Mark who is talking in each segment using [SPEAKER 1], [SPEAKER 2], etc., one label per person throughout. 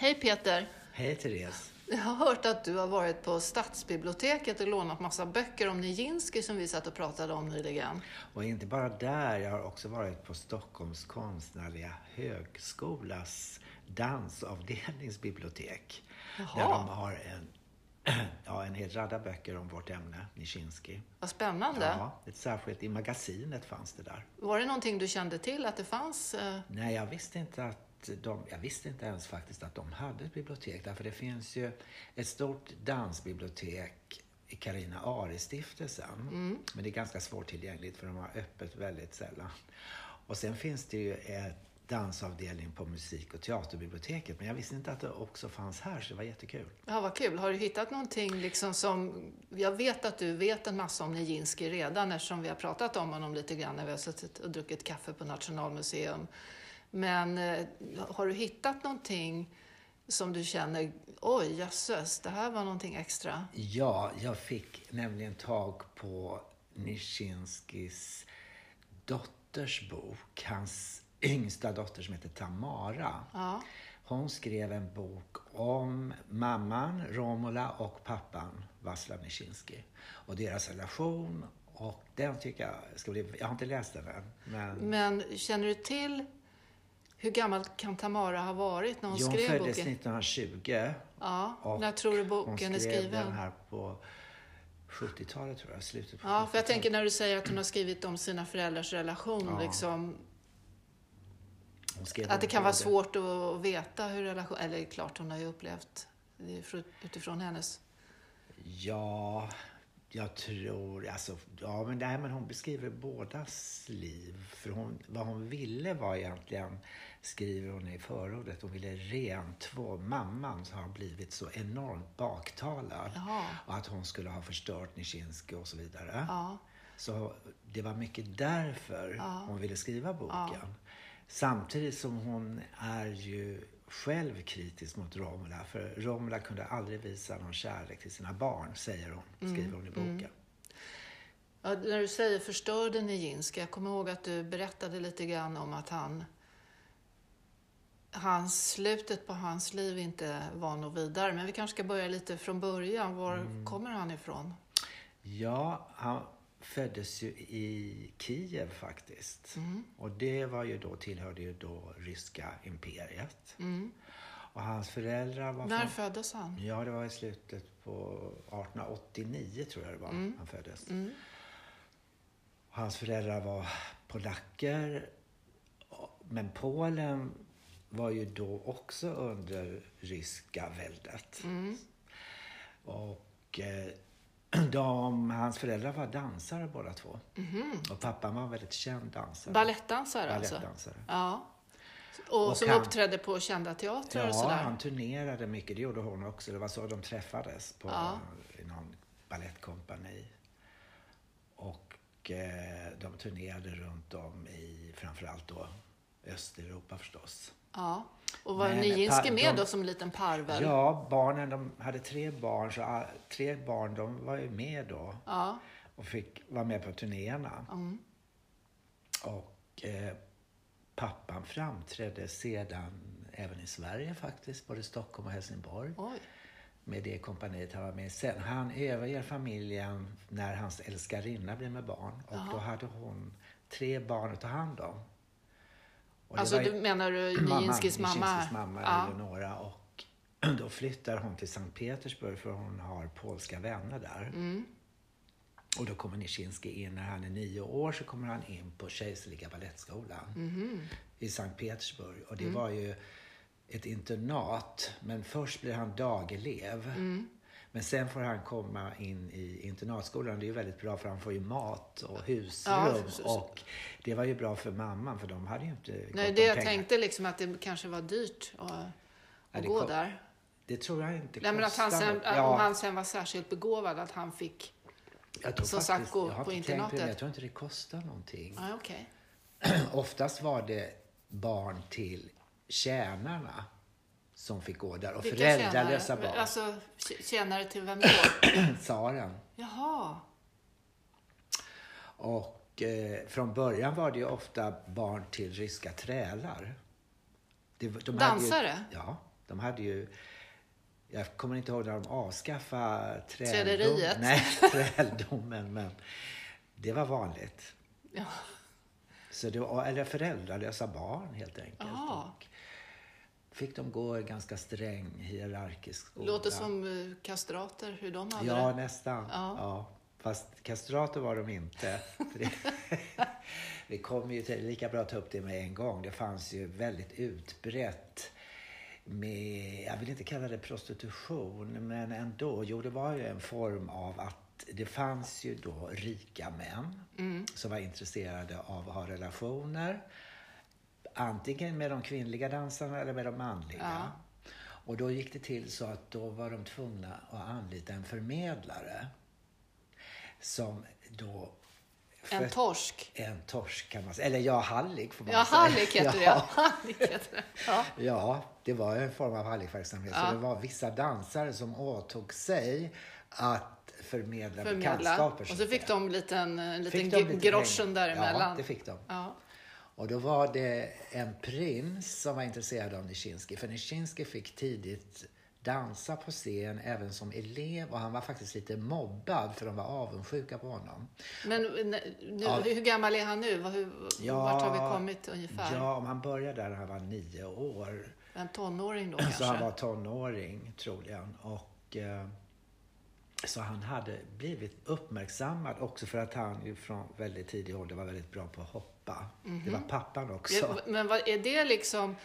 [SPEAKER 1] Hej Peter!
[SPEAKER 2] Hej Therese!
[SPEAKER 1] Jag har hört att du har varit på Stadsbiblioteket och lånat massa böcker om Nijinsky som vi satt och pratade om nyligen.
[SPEAKER 2] Och inte bara där, jag har också varit på Stockholms konstnärliga högskolas dansavdelningsbibliotek. Där de har en, ja, en hel radda böcker om vårt ämne, Nijinsky.
[SPEAKER 1] Vad spännande!
[SPEAKER 2] Ja, ett särskilt i magasinet fanns det där.
[SPEAKER 1] Var det någonting du kände till att det fanns? eh,
[SPEAKER 2] Nej, jag visste inte att de, jag visste inte ens faktiskt att de hade ett bibliotek. Därför det finns ju ett stort dansbibliotek i Carina Ari-stiftelsen. Men det är ganska svårtillgängligt för de har öppet väldigt sällan. Och sen finns det ju ett dansavdelning på musik och teaterbiblioteket. Men jag visste inte att det också fanns här, så det var jättekul.
[SPEAKER 1] Ja, vad kul. Har du hittat någonting liksom som... Jag vet att du vet en massa om Nijinsky redan eftersom vi har pratat om honom lite grann när vi har suttit och druckit kaffe på Nationalmuseum. Men eh, har du hittat någonting som du känner, oj jösses, det här var någonting extra?
[SPEAKER 2] Ja, jag fick nämligen tag på Nischinskis dotters bok. Hans yngsta dotter som heter Tamara.
[SPEAKER 1] Ja.
[SPEAKER 2] Hon skrev en bok om mamman Romola och pappan Vaslav Nijinsky och deras relation. Och den tycker jag ska bli... Jag har inte läst den än, men...
[SPEAKER 1] Men känner du till hur gammal kan Tamara ha varit när hon
[SPEAKER 2] Hon
[SPEAKER 1] skrev
[SPEAKER 2] föddes
[SPEAKER 1] boken?
[SPEAKER 2] 1920
[SPEAKER 1] Ja,
[SPEAKER 2] och
[SPEAKER 1] när tror du boken
[SPEAKER 2] hon
[SPEAKER 1] är
[SPEAKER 2] skrev
[SPEAKER 1] skriven?
[SPEAKER 2] den här på 70-talet tror jag, slutet på
[SPEAKER 1] Ja, för jag
[SPEAKER 2] 70-talet.
[SPEAKER 1] tänker när du säger att hon har skrivit om sina föräldrars relation,
[SPEAKER 2] Ja.
[SPEAKER 1] liksom,
[SPEAKER 2] Hon skrev
[SPEAKER 1] att det kan vara
[SPEAKER 2] både-
[SPEAKER 1] svårt att veta hur relation... Eller klart, hon har ju upplevt det utifrån hennes...
[SPEAKER 2] Ja, jag tror... Alltså, ja, men, nej, men hon beskriver bådas liv. För hon, vad hon ville var egentligen, skriver hon i förordet, hon ville rentvå mamman som har blivit så enormt baktalad.
[SPEAKER 1] Jaha.
[SPEAKER 2] Och att hon skulle ha förstört Nijinsky och så vidare.
[SPEAKER 1] Ja,
[SPEAKER 2] Så det var mycket därför
[SPEAKER 1] Ja.
[SPEAKER 2] hon ville skriva boken. Samtidigt som hon är ju själv kritisk mot Romola. För Romola kunde aldrig visa någon kärlek till sina barn, säger hon, skriver hon i boken.
[SPEAKER 1] Ja, när du säger förstörde Nijinsky, jag kommer ihåg att du berättade lite grann om att han... Hans, slutet på hans liv inte var något vidare. Men vi kanske ska börja lite från början. Var
[SPEAKER 2] Mm.
[SPEAKER 1] kommer han ifrån?
[SPEAKER 2] Ja, han föddes ju i Kiev faktiskt.
[SPEAKER 1] Mm.
[SPEAKER 2] Och det var ju då, tillhörde ju då ryska imperiet.
[SPEAKER 1] Mm.
[SPEAKER 2] Och hans föräldrar var
[SPEAKER 1] När
[SPEAKER 2] från...
[SPEAKER 1] föddes han?
[SPEAKER 2] Ja, det var i slutet på 1889 tror jag det var han föddes.
[SPEAKER 1] Mm.
[SPEAKER 2] Hans föräldrar var polacker. Men Polen var ju då också under ryska väldet.
[SPEAKER 1] Mm.
[SPEAKER 2] Och eh, de, hans föräldrar var dansare båda två. Och pappan var en väldigt känd dansare.
[SPEAKER 1] Balettdansare alltså? Ja. Och,
[SPEAKER 2] Och
[SPEAKER 1] som
[SPEAKER 2] han-
[SPEAKER 1] uppträdde på kända teatrar och
[SPEAKER 2] Ja,
[SPEAKER 1] sådär?
[SPEAKER 2] han turnerade mycket. Det gjorde hon också. Det var så de träffades på
[SPEAKER 1] Ja.
[SPEAKER 2] i någon balettkompani. Och eh, de turnerade runt om i framförallt då Östeuropa förstås.
[SPEAKER 1] Ja. Och var
[SPEAKER 2] Men
[SPEAKER 1] Nijinsky
[SPEAKER 2] pa-
[SPEAKER 1] med då som en liten parvel?
[SPEAKER 2] Ja, barnen, de hade tre barn, så tre barn de var ju med då
[SPEAKER 1] Ja.
[SPEAKER 2] och fick vara med på turnéerna.
[SPEAKER 1] Mm.
[SPEAKER 2] Och eh, pappan framträdde sedan även i Sverige faktiskt, både Stockholm och Helsingborg.
[SPEAKER 1] Oj.
[SPEAKER 2] med det kompaniet han var med. Sen han överger familjen när hans älskarinna blir med barn. Och då hade hon tre barn att ta hand om.
[SPEAKER 1] Alltså,
[SPEAKER 2] var
[SPEAKER 1] du menar du
[SPEAKER 2] mamman,
[SPEAKER 1] Nijinskys mamma?
[SPEAKER 2] Nijinsky's mamma
[SPEAKER 1] Ja.
[SPEAKER 2] Eleonora. Och då flyttar hon till Sankt Petersburg för hon har polska vänner där.
[SPEAKER 1] Mm.
[SPEAKER 2] Och då kommer Nijinsky in, när han är nio år så kommer han in på Kejserliga Balettskolan
[SPEAKER 1] Mhm.
[SPEAKER 2] i Sankt Petersburg. Och det
[SPEAKER 1] Mm.
[SPEAKER 2] var ju ett internat, men först blir han dagelev.
[SPEAKER 1] Mm.
[SPEAKER 2] Men sen får han komma in i internatskolan. Det är ju väldigt bra för han får ju mat och
[SPEAKER 1] Ja,
[SPEAKER 2] husrum.
[SPEAKER 1] så- så-
[SPEAKER 2] och det var ju bra för mamman för de hade ju inte
[SPEAKER 1] Nej, det jag
[SPEAKER 2] pengar.
[SPEAKER 1] tänkte liksom att det kanske var dyrt att, att gå
[SPEAKER 2] kom-
[SPEAKER 1] där.
[SPEAKER 2] Det tror jag inte
[SPEAKER 1] Nej, men att han sen,
[SPEAKER 2] något.
[SPEAKER 1] om han sen var särskilt begåvad, att han fick...
[SPEAKER 2] jag tror
[SPEAKER 1] som sagt, gå på internatet.
[SPEAKER 2] Jag tror inte det kostar någonting.
[SPEAKER 1] Ja, okej.
[SPEAKER 2] Oftast var det barn till tjänarna som fick gå där och
[SPEAKER 1] Vilka
[SPEAKER 2] föräldralösa
[SPEAKER 1] tjänare?
[SPEAKER 2] barn.
[SPEAKER 1] Alltså, tj- tjänare till vem då?
[SPEAKER 2] Tsaren.
[SPEAKER 1] Jaha.
[SPEAKER 2] Och eh, från början var det ju ofta barn till ryska trälar. Det, de
[SPEAKER 1] Dansare?
[SPEAKER 2] Ju, ja. De hade ju jag kommer inte ihåg när de avskaffade
[SPEAKER 1] Träderiet.
[SPEAKER 2] Nej, träldomen, men det var vanligt.
[SPEAKER 1] Ja.
[SPEAKER 2] Så det var, eller föräldralösa barn helt enkelt.
[SPEAKER 1] Aha.
[SPEAKER 2] Och fick de gå i ganska sträng hierarkisk skola.
[SPEAKER 1] Låter som eh, kastrater, hur de hade
[SPEAKER 2] Ja,
[SPEAKER 1] det.
[SPEAKER 2] nästan.
[SPEAKER 1] Ja.
[SPEAKER 2] Ja. Fast kastrater var de inte. Vi kommer ju till, lika bra att ta upp det med en gång. Det fanns ju väldigt utbrett med, jag vill inte kalla det prostitution, men ändå. Jo, det var ju en form av att det fanns ju då rika män
[SPEAKER 1] Mm.
[SPEAKER 2] som var intresserade av att ha relationer. Antingen med de kvinnliga dansarna eller med de manliga.
[SPEAKER 1] Ja.
[SPEAKER 2] Och då gick det till så att då var de tvungna att anlita en förmedlare. Som då...
[SPEAKER 1] En torsk.
[SPEAKER 2] En torsk kan man säga. Eller ja, hallick får man
[SPEAKER 1] Ja,
[SPEAKER 2] säga.
[SPEAKER 1] hallick heter. Ja. Hallick heter det. Ja.
[SPEAKER 2] Ja, det var en form av hallickverksamhet.
[SPEAKER 1] Ja.
[SPEAKER 2] Så det var vissa dansare som åtog sig att förmedla,
[SPEAKER 1] Förmedla.
[SPEAKER 2] bekantskaper.
[SPEAKER 1] Och
[SPEAKER 2] så
[SPEAKER 1] fick de en liten, en liten
[SPEAKER 2] Fick de
[SPEAKER 1] ge-
[SPEAKER 2] lite
[SPEAKER 1] groschen
[SPEAKER 2] pengar.
[SPEAKER 1] däremellan.
[SPEAKER 2] Ja, det fick de.
[SPEAKER 1] Ja.
[SPEAKER 2] Och då var det en prins som var intresserad av Nijinsky. För Nijinsky fick tidigt dansa på scen även som elev och han var faktiskt lite mobbad för de var avundsjuka på honom.
[SPEAKER 1] Men nu,
[SPEAKER 2] Ja.
[SPEAKER 1] hur gammal är han nu? Hur,
[SPEAKER 2] Ja,
[SPEAKER 1] vart har vi kommit ungefär?
[SPEAKER 2] Ja, om han började där när han var nio år.
[SPEAKER 1] En tonåring då
[SPEAKER 2] Så
[SPEAKER 1] kanske?
[SPEAKER 2] han var tonåring troligen. Och, eh, så han hade blivit uppmärksammad också för att han ju från väldigt tidig ålder var väldigt bra på att hoppa. Det var pappan också.
[SPEAKER 1] Ja, Men vad, är det liksom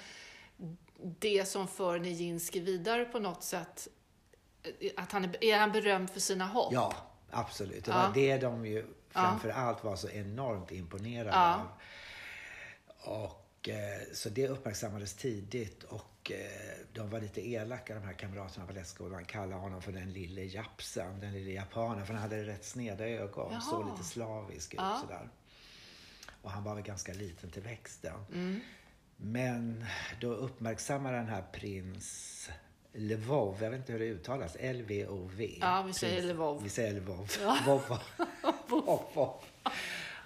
[SPEAKER 1] det som för Nijinsky vidare på något sätt? Att han är, är han berömd för sina hopp?
[SPEAKER 2] Ja, absolut. Det
[SPEAKER 1] Ja.
[SPEAKER 2] var det de ju framför allt var så enormt imponerade
[SPEAKER 1] Ja.
[SPEAKER 2] av. Och, eh, så det uppmärksammades tidigt och eh, de var lite elaka de här kamraterna på Lättskolan. kallade honom för den lille japsen, den lille japanen. För han hade rätt sneda ögon,
[SPEAKER 1] Jaha.
[SPEAKER 2] såg lite slavisk ut
[SPEAKER 1] Ja.
[SPEAKER 2] sådär. Och han var väl ganska liten till växten.
[SPEAKER 1] Mm.
[SPEAKER 2] Men då uppmärksammade den här prins Lvov, jag vet inte hur det uttalas, L-V-O-V.
[SPEAKER 1] Ja, vi säger
[SPEAKER 2] Prins-
[SPEAKER 1] Lvov.
[SPEAKER 2] Vi säger Lvov. Vov. Vov, vov.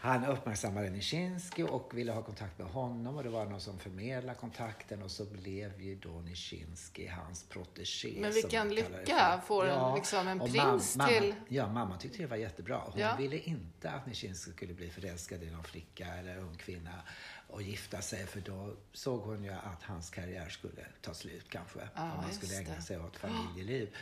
[SPEAKER 2] Han uppmärksammade Nijinsky och ville ha kontakt med honom och det var någon som förmedlade kontakten och så blev ju då Nijinsky hans protegé.
[SPEAKER 1] Men vilken lycka, får en- liksom en prins
[SPEAKER 2] mamma,
[SPEAKER 1] till-
[SPEAKER 2] Ja, mamma tyckte det var jättebra. Hon
[SPEAKER 1] Ja.
[SPEAKER 2] ville inte att Nijinsky skulle bli förälskad i någon flicka eller ung kvinna och gifta sig för då såg hon ju att hans karriär skulle ta slut kanske.
[SPEAKER 1] Ja,
[SPEAKER 2] om han skulle ägna sig åt familjeliv.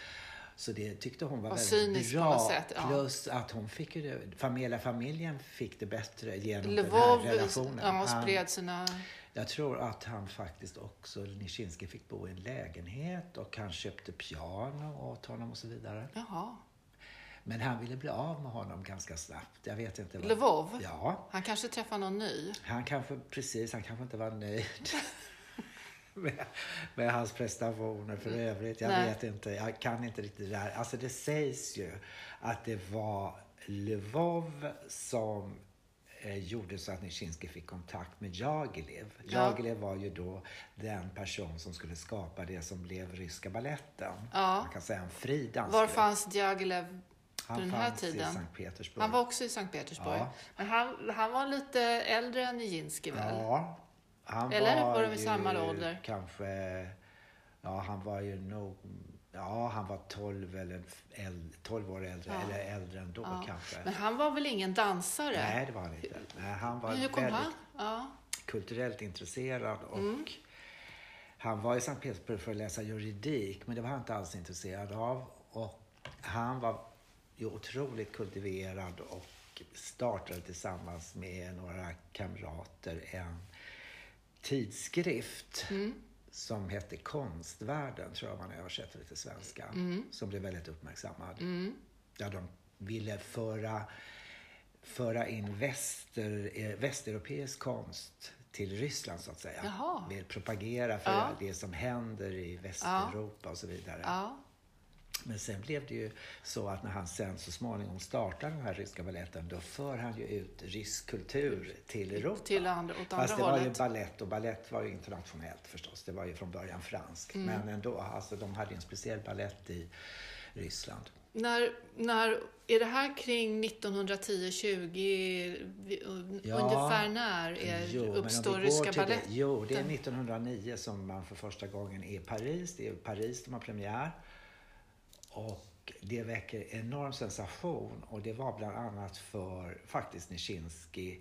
[SPEAKER 2] Så det tyckte hon var
[SPEAKER 1] Vad
[SPEAKER 2] väldigt bra.
[SPEAKER 1] sätt, ja.
[SPEAKER 2] Plus att hon fick ju det, familjen, familjen fick det bättre genom
[SPEAKER 1] Lvov
[SPEAKER 2] den här relationen.
[SPEAKER 1] ja,
[SPEAKER 2] Han-
[SPEAKER 1] spred sina...
[SPEAKER 2] jag tror att han faktiskt också, Nijinsky fick bo i en lägenhet och han köpte piano åt honom och så vidare.
[SPEAKER 1] Jaha.
[SPEAKER 2] Men han ville bli av med honom ganska snabbt. Jag vet inte. Vad...
[SPEAKER 1] Lvov?
[SPEAKER 2] Ja.
[SPEAKER 1] Han kanske träffar någon ny?
[SPEAKER 2] Han kanske, precis, han kanske inte var nöjd med, med hans prestationer för övrigt. Jag
[SPEAKER 1] Nej.
[SPEAKER 2] vet inte, jag kan inte riktigt det där. Alltså det sägs ju att det var Lvov som eh, gjorde så att Nijinsky fick kontakt med Jagilev.
[SPEAKER 1] Ja.
[SPEAKER 2] Jagilev var ju då den person som skulle skapa det som blev ryska balletten.
[SPEAKER 1] Ja.
[SPEAKER 2] Man kan säga en fri dansgrupp.
[SPEAKER 1] Var fanns Diaghilev på
[SPEAKER 2] Han
[SPEAKER 1] den här
[SPEAKER 2] fanns i
[SPEAKER 1] tiden?
[SPEAKER 2] Sankt Petersburg.
[SPEAKER 1] Han var också i Sankt Petersburg.
[SPEAKER 2] Ja.
[SPEAKER 1] Men han, han var lite äldre än Nijinsky väl?
[SPEAKER 2] Ja. Han
[SPEAKER 1] Eller
[SPEAKER 2] var
[SPEAKER 1] var de i samma ålder?
[SPEAKER 2] Kanske... Ja, han var ju nog... Ja, han var 12, eller äldre, 12 år äldre,
[SPEAKER 1] Ja.
[SPEAKER 2] eller äldre ändå
[SPEAKER 1] Ja.
[SPEAKER 2] kanske.
[SPEAKER 1] Men han var väl ingen dansare?
[SPEAKER 2] Nej, det var han inte. Nej, han var
[SPEAKER 1] hur kom
[SPEAKER 2] väldigt
[SPEAKER 1] han?
[SPEAKER 2] Kulturellt intresserad och
[SPEAKER 1] Mm.
[SPEAKER 2] han var i Sankt Petersburg för att läsa juridik, men det var han inte alls intresserad av. Och han var ju otroligt kultiverad och startade tillsammans med några kamrater en tidskrift
[SPEAKER 1] Mm.
[SPEAKER 2] som hette Konstvärlden, tror jag man översätter det till svenska, som blev väldigt uppmärksammad.
[SPEAKER 1] Mm.
[SPEAKER 2] Där de ville föra, föra in väster, eh, västeuropeisk konst till Ryssland, så att säga.
[SPEAKER 1] Jaha.
[SPEAKER 2] Vill propagera för
[SPEAKER 1] Ja.
[SPEAKER 2] det som händer i Västeuropa och så vidare.
[SPEAKER 1] Ja.
[SPEAKER 2] Men sen blev det ju så att när han sen så småningom startar den här ryska balletten, då för han ju ut rysk kultur till Europa.
[SPEAKER 1] Till andra, åt andra
[SPEAKER 2] Fast det var ju ballett och ballett var ju internationellt förstås. Det var ju från början franskt.
[SPEAKER 1] Mm.
[SPEAKER 2] Men ändå, alltså de hade ju en speciell ballett i Ryssland.
[SPEAKER 1] När, när, är det här kring 1910-20?
[SPEAKER 2] Ja.
[SPEAKER 1] Ungefär när är,
[SPEAKER 2] Jo,
[SPEAKER 1] uppstår Ryska baletten?
[SPEAKER 2] Jo, det är 1909 som man för första gången är i Paris. Det är Paris de har premiär. Och det väcker enorm sensation. Och det var bland annat för faktiskt Nijinsky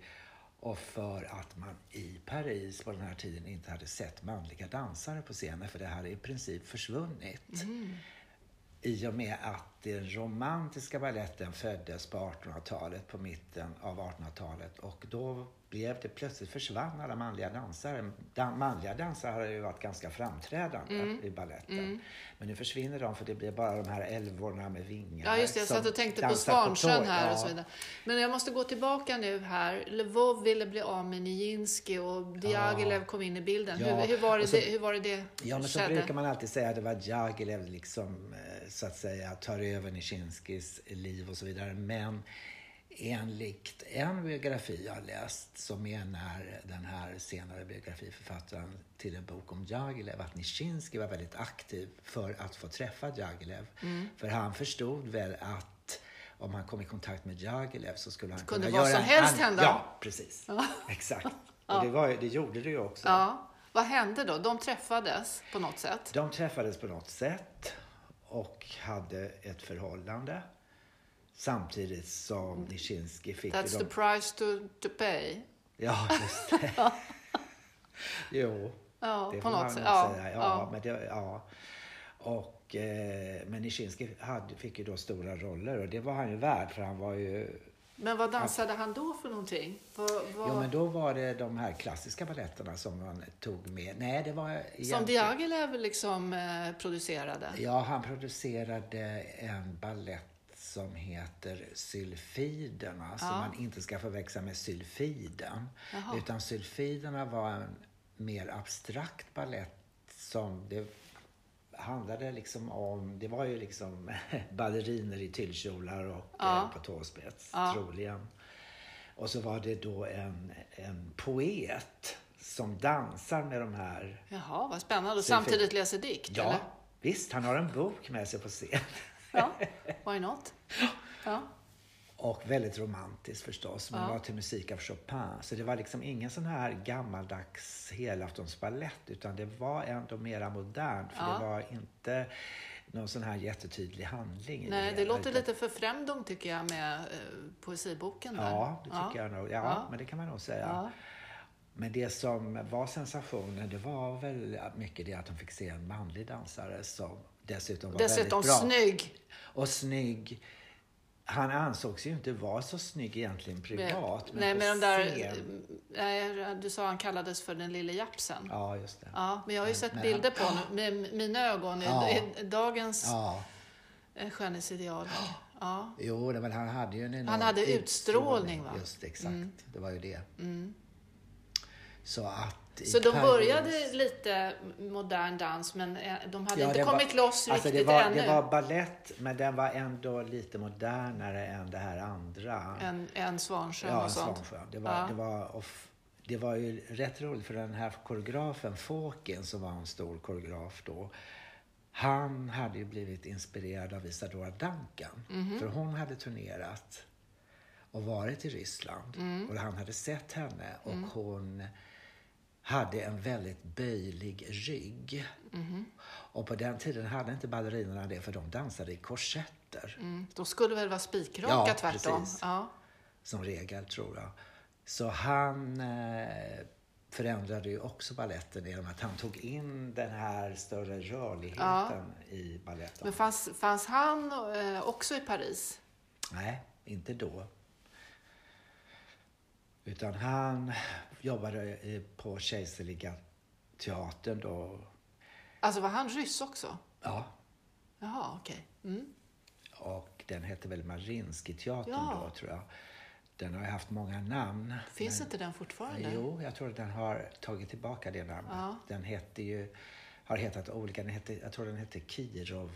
[SPEAKER 2] och för att man i Paris på den här tiden inte hade sett manliga dansare på scenen för det hade i princip försvunnit. I och med att den romantiska balletten föddes på 1800-talet, på mitten av 1800-talet och då blev det plötsligt försvann alla manliga dansare. Dan, manliga dansare har ju varit ganska framträdande i balletten. Men nu försvinner de för det blir bara de här älvorna med vingar.
[SPEAKER 1] Ja, just det. Jag satt och tänkte på Svansjön här och
[SPEAKER 2] Ja.
[SPEAKER 1] så vidare. Men jag måste gå tillbaka nu här. Lvov ville bli av med Nijinsky och Diaghilev kom in i bilden.
[SPEAKER 2] Ja,
[SPEAKER 1] Hur, hur, var det,
[SPEAKER 2] och så-
[SPEAKER 1] hur var det det
[SPEAKER 2] Ja, men så
[SPEAKER 1] skedde?
[SPEAKER 2] brukar man alltid säga att det var Diaghilev liksom, eh, så att säga, tar över Nijinskyjs liv och så vidare. Men enligt en biografi jag har läst så menar den här senare biografiförfattaren till en bok om Diaghilev att Nijinsky var väldigt aktiv för att få träffa Diaghilev.
[SPEAKER 1] Mm.
[SPEAKER 2] För han förstod väl att om han kom i kontakt med Diaghilev så skulle han
[SPEAKER 1] kunde
[SPEAKER 2] kunna
[SPEAKER 1] vad
[SPEAKER 2] göra
[SPEAKER 1] som
[SPEAKER 2] en
[SPEAKER 1] helst hända.
[SPEAKER 2] Ja, precis. Exakt. Och det, var, det gjorde det ju också.
[SPEAKER 1] Ja. Vad hände då? De träffades på något sätt?
[SPEAKER 2] De träffades på något sätt och hade ett förhållande. Samtidigt som Nijinsky fick
[SPEAKER 1] That's
[SPEAKER 2] ju
[SPEAKER 1] the
[SPEAKER 2] de...
[SPEAKER 1] price to, to pay.
[SPEAKER 2] Ja, just det. jo,
[SPEAKER 1] Ja,
[SPEAKER 2] det
[SPEAKER 1] på
[SPEAKER 2] får
[SPEAKER 1] något
[SPEAKER 2] man
[SPEAKER 1] sätt. Ja,
[SPEAKER 2] säga. Ja,
[SPEAKER 1] ja.
[SPEAKER 2] Men det, ja. Och, eh, men Nijinsky hade, fick ju då stora roller och det var han ju värd för han var ju
[SPEAKER 1] Men vad dansade han då för någonting? Vad, vad...
[SPEAKER 2] Jo, men då var det de här klassiska balletterna som man tog med. Nej, det var
[SPEAKER 1] Som
[SPEAKER 2] egentligen-
[SPEAKER 1] Diaghilev liksom eh, producerade?
[SPEAKER 2] Ja, han producerade en ballett som heter Sylfiderna, som
[SPEAKER 1] Ja.
[SPEAKER 2] man inte ska förväxla med Sylfiden.
[SPEAKER 1] Jaha.
[SPEAKER 2] Utan Sylfiderna var en mer abstrakt ballett som det handlade liksom om, det var ju liksom balleriner i tyllkjolar och
[SPEAKER 1] Ja.
[SPEAKER 2] eh, på tåspets,
[SPEAKER 1] Ja.
[SPEAKER 2] troligen. Och så var det då en, en poet som dansar med de här
[SPEAKER 1] Jaha, vad spännande. Och samtidigt läser dikt,
[SPEAKER 2] Ja,
[SPEAKER 1] eller?
[SPEAKER 2] visst. Han har en bok med sig på scen.
[SPEAKER 1] Ja, why not? Ja.
[SPEAKER 2] Och väldigt romantiskt förstås, men
[SPEAKER 1] Ja.
[SPEAKER 2] det var till musik av Chopin. Så det var liksom ingen sån här gammaldags helaftonsballett, utan det var ändå mera modernt. För
[SPEAKER 1] Ja.
[SPEAKER 2] det var inte någon sån här jättetydlig handling
[SPEAKER 1] Nej, det
[SPEAKER 2] hela,
[SPEAKER 1] låter lite för främdom tycker jag med eh, poesiboken där.
[SPEAKER 2] Ja, det tycker jag nog. Ja,
[SPEAKER 1] Ja.
[SPEAKER 2] men det kan man nog säga.
[SPEAKER 1] Ja.
[SPEAKER 2] Men det som var sensationen, det var väl mycket det att de fick se en manlig dansare som dessutom var
[SPEAKER 1] Dessutom
[SPEAKER 2] väldigt bra.
[SPEAKER 1] snygg.
[SPEAKER 2] Och snygg. Han ansågs ju inte vara så snygg egentligen privat.
[SPEAKER 1] Nej,
[SPEAKER 2] på
[SPEAKER 1] med de där... Nej, du sa han kallades för den lille japsen. Ja.
[SPEAKER 2] Ja, just det.
[SPEAKER 1] men jag har ju sett
[SPEAKER 2] men-
[SPEAKER 1] bilder på honom med mina ögon
[SPEAKER 2] Ja.
[SPEAKER 1] i dagens
[SPEAKER 2] Ja,
[SPEAKER 1] eh, skönhetsideal. Ja.
[SPEAKER 2] jo, men han hade ju en enorm
[SPEAKER 1] Han hade utstrålning, va?
[SPEAKER 2] Just exakt, det var ju det. Så att...
[SPEAKER 1] Så de
[SPEAKER 2] Paris-
[SPEAKER 1] började lite modern dans, men eh, de hade
[SPEAKER 2] Ja,
[SPEAKER 1] inte
[SPEAKER 2] det var-
[SPEAKER 1] kommit loss
[SPEAKER 2] alltså
[SPEAKER 1] riktigt
[SPEAKER 2] det var,
[SPEAKER 1] ännu.
[SPEAKER 2] Det var ballett, men den var ändå lite modernare än det här andra.
[SPEAKER 1] En, en Svansjön
[SPEAKER 2] Ja,
[SPEAKER 1] och sånt.
[SPEAKER 2] Svansjön. Det var,
[SPEAKER 1] Ja.
[SPEAKER 2] det, var, det var ju rätt roligt för den här koreografen, Fåken, som var en stor koreograf då. Han hade ju blivit inspirerad av Isadora Duncan.
[SPEAKER 1] Mhm.
[SPEAKER 2] För hon hade turnerat och varit i Ryssland.
[SPEAKER 1] Mm.
[SPEAKER 2] Och han hade sett henne och hon hade en väldigt böjlig rygg.
[SPEAKER 1] Mhm.
[SPEAKER 2] Och på den tiden hade inte ballerinorna det för de dansade i korsetter.
[SPEAKER 1] Mm. De skulle väl vara spikraka
[SPEAKER 2] Ja,
[SPEAKER 1] tvärtom.
[SPEAKER 2] precis.
[SPEAKER 1] Ja.
[SPEAKER 2] som regel, tror jag. Så han eh, förändrade ju också balletten genom att han tog in den här större rörligheten i balletten.
[SPEAKER 1] Men fanns, fanns han eh, också i Paris?
[SPEAKER 2] Nej, inte då. Utan han jobbade på Kejserliga teatern då.
[SPEAKER 1] Alltså var han ryss också?
[SPEAKER 2] Ja,
[SPEAKER 1] Jaha, okej. Mm.
[SPEAKER 2] och den hette väl Mariinski-teatern
[SPEAKER 1] Ja.
[SPEAKER 2] då, tror jag. Den har ju haft många namn.
[SPEAKER 1] Finns
[SPEAKER 2] men-
[SPEAKER 1] inte den fortfarande?
[SPEAKER 2] Jo, jag tror att den har tagit tillbaka det namnet.
[SPEAKER 1] Ja.
[SPEAKER 2] Den hette ju, har hetat olika, den hette, jag tror den hette Kirov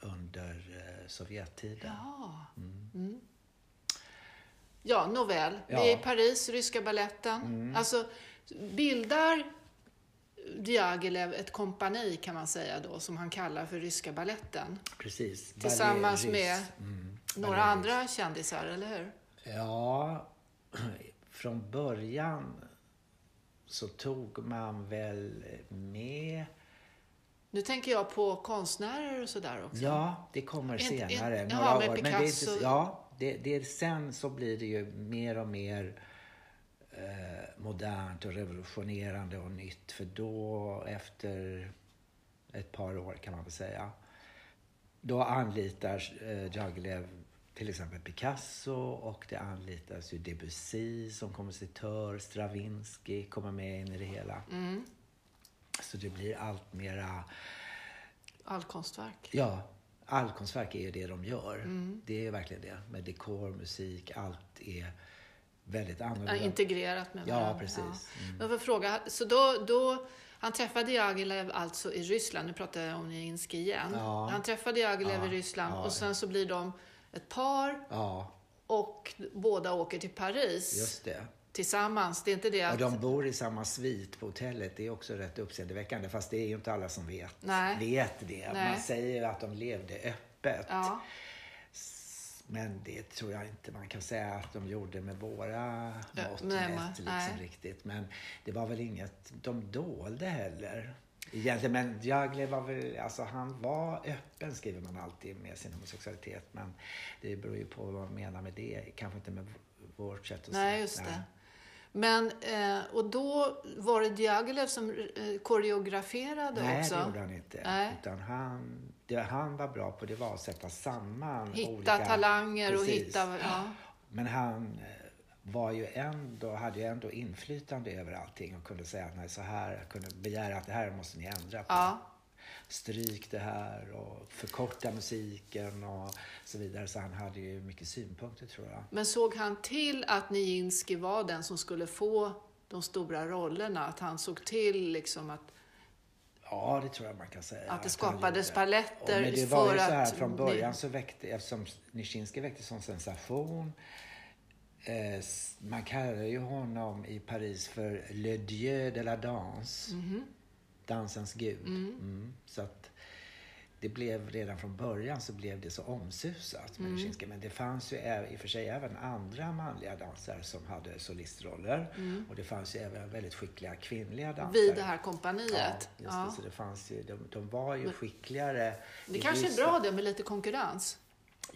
[SPEAKER 2] under eh, Sovjettiden.
[SPEAKER 1] Ja. Mm. Ja, nåväl. Vi
[SPEAKER 2] Ja. Mm.
[SPEAKER 1] är i Paris, ryska balletten. Alltså, bildar Diaghilev ett kompani kan man säga då, som han kallar för Ryska balletten.
[SPEAKER 2] Precis.
[SPEAKER 1] Tillsammans
[SPEAKER 2] Ballet
[SPEAKER 1] med.
[SPEAKER 2] Mm.
[SPEAKER 1] några andra kändisar, eller hur?
[SPEAKER 2] Ja, från början så tog man väl med...
[SPEAKER 1] Nu tänker jag på konstnärer och sådär också.
[SPEAKER 2] Ja, det kommer senare. några
[SPEAKER 1] med
[SPEAKER 2] år. Men det är
[SPEAKER 1] Picasso.
[SPEAKER 2] inte, ja, det, det, sen så blir det ju mer och mer eh, modernt och revolutionerande och nytt. För då, efter ett par år kan man väl säga, då anlitar eh, Jaglev till exempel Picasso och det anlitas ju Debussy som kompositör, Stravinsky kommer med in i det hela.
[SPEAKER 1] Mm.
[SPEAKER 2] Så det blir allt mera,
[SPEAKER 1] Allkonstverk.
[SPEAKER 2] ja, all konstverk är ju det de gör.
[SPEAKER 1] Mm.
[SPEAKER 2] Det är verkligen det. Med dekor, musik, allt är väldigt
[SPEAKER 1] Ja,
[SPEAKER 2] annorlunda.
[SPEAKER 1] integrerat med
[SPEAKER 2] Ja,
[SPEAKER 1] varandra.
[SPEAKER 2] precis. Mm.
[SPEAKER 1] Jag får fråga, så då, då, han träffade Diaghilev alltså i Ryssland, nu pratar jag om Nijinsky igen.
[SPEAKER 2] Ja.
[SPEAKER 1] Han träffade Diaghilev
[SPEAKER 2] Ja,
[SPEAKER 1] i Ryssland
[SPEAKER 2] ja.
[SPEAKER 1] och sen så blir de ett par
[SPEAKER 2] Ja,
[SPEAKER 1] och båda åker till Paris
[SPEAKER 2] just det.
[SPEAKER 1] Tillsammans. Det är inte det
[SPEAKER 2] Och
[SPEAKER 1] att...
[SPEAKER 2] de bor i samma svit på hotellet. Det är också rätt uppseendeväckande. Fast det är ju inte alla som vet,
[SPEAKER 1] Nej.
[SPEAKER 2] vet det.
[SPEAKER 1] Nej.
[SPEAKER 2] Man säger ju att de levde öppet.
[SPEAKER 1] Ja,
[SPEAKER 2] Men det tror jag inte man kan säga att de gjorde med våra mått
[SPEAKER 1] nej,
[SPEAKER 2] mätt, liksom,
[SPEAKER 1] nej.
[SPEAKER 2] riktigt. Men det var väl inget de dolde heller. Egentligen, men Jagle var väl, alltså han var öppen skriver man alltid med sin homosexualitet. Men det beror ju på vad man menar med det. Kanske inte med vårt sätt att
[SPEAKER 1] nej
[SPEAKER 2] se.
[SPEAKER 1] just det. Men, eh, och då var det Diaghilev som eh, koreograferade
[SPEAKER 2] Nej,
[SPEAKER 1] också?
[SPEAKER 2] det gjorde han inte.
[SPEAKER 1] Nej.
[SPEAKER 2] Utan han, det han var bra på det var att sätta samman
[SPEAKER 1] Hitta
[SPEAKER 2] olika...
[SPEAKER 1] talanger och
[SPEAKER 2] Precis.
[SPEAKER 1] hitta... Ja.
[SPEAKER 2] Men han eh, var ju ändå, hade ju ändå inflytande över allting och kunde säga att nej, så här, kunde begära att det här måste ni ändra på.
[SPEAKER 1] Ja.
[SPEAKER 2] Stryk det här och förkorta musiken och så vidare. Så han hade ju mycket synpunkter tror jag.
[SPEAKER 1] Men såg han till att Nijinsky var den som skulle få de stora rollerna? Att han såg till liksom att
[SPEAKER 2] Ja, det tror jag man kan säga.
[SPEAKER 1] Att det skapades paletter
[SPEAKER 2] Ja, men det var
[SPEAKER 1] för
[SPEAKER 2] ju så här
[SPEAKER 1] att
[SPEAKER 2] från början så väckte, eftersom Nijinsky väckte sån sensation. Eh, man kallade ju honom i Paris för Le Dieu de la Danse.
[SPEAKER 1] Mhm.
[SPEAKER 2] Dansens gud. Mm. Så att det blev redan från början så blev det så omsusat
[SPEAKER 1] Mm.
[SPEAKER 2] med Nijinsky. Men det fanns ju i och för sig även andra manliga dansare som hade solistroller. Och det fanns ju även väldigt skickliga kvinnliga dansare.
[SPEAKER 1] Mm. vid det här kompaniet?
[SPEAKER 2] Ja, just
[SPEAKER 1] Ja.
[SPEAKER 2] det. Så det fanns ju, de, de var ju skickligare.
[SPEAKER 1] Det kanske är bra det med lite konkurrens.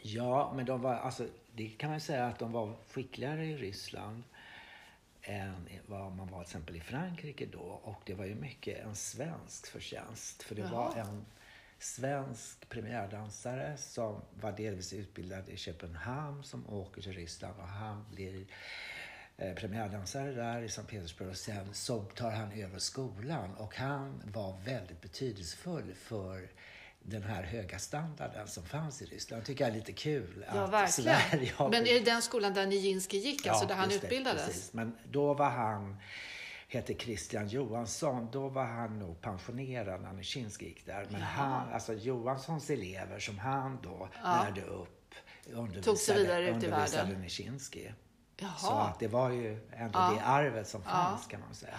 [SPEAKER 2] Ja, men de var, alltså, det kan man ju säga att de var skickligare i Ryssland än vad man var till exempel i Frankrike då. Och det var ju mycket en svensk förtjänst. För det
[SPEAKER 1] Jaha.
[SPEAKER 2] var en svensk premiärdansare som var delvis utbildad i Köpenhamn som åker till Ryssland och han blir eh, premiärdansare där i Sankt Petersburg och sen så tar han över skolan och han var väldigt betydelsefull för den här höga standarden som fanns i Ryssland. tycker jag är lite kul.
[SPEAKER 1] Ja,
[SPEAKER 2] att
[SPEAKER 1] verkligen.
[SPEAKER 2] Sverige har
[SPEAKER 1] Men är det den skolan där Nijinsky gick, alltså där han
[SPEAKER 2] just det,
[SPEAKER 1] utbildades?
[SPEAKER 2] precis. Men då var han, hette Christian Johansson, då var han nog pensionerad när Nijinsky gick där. Men han, alltså Johanssons elever som han då lärde upp undervisade,
[SPEAKER 1] Tog sig vidare ut i världen.
[SPEAKER 2] Nijinsky. Så
[SPEAKER 1] Jaha.
[SPEAKER 2] att det var ju ändå
[SPEAKER 1] Ja.
[SPEAKER 2] det arvet som fanns kan man säga.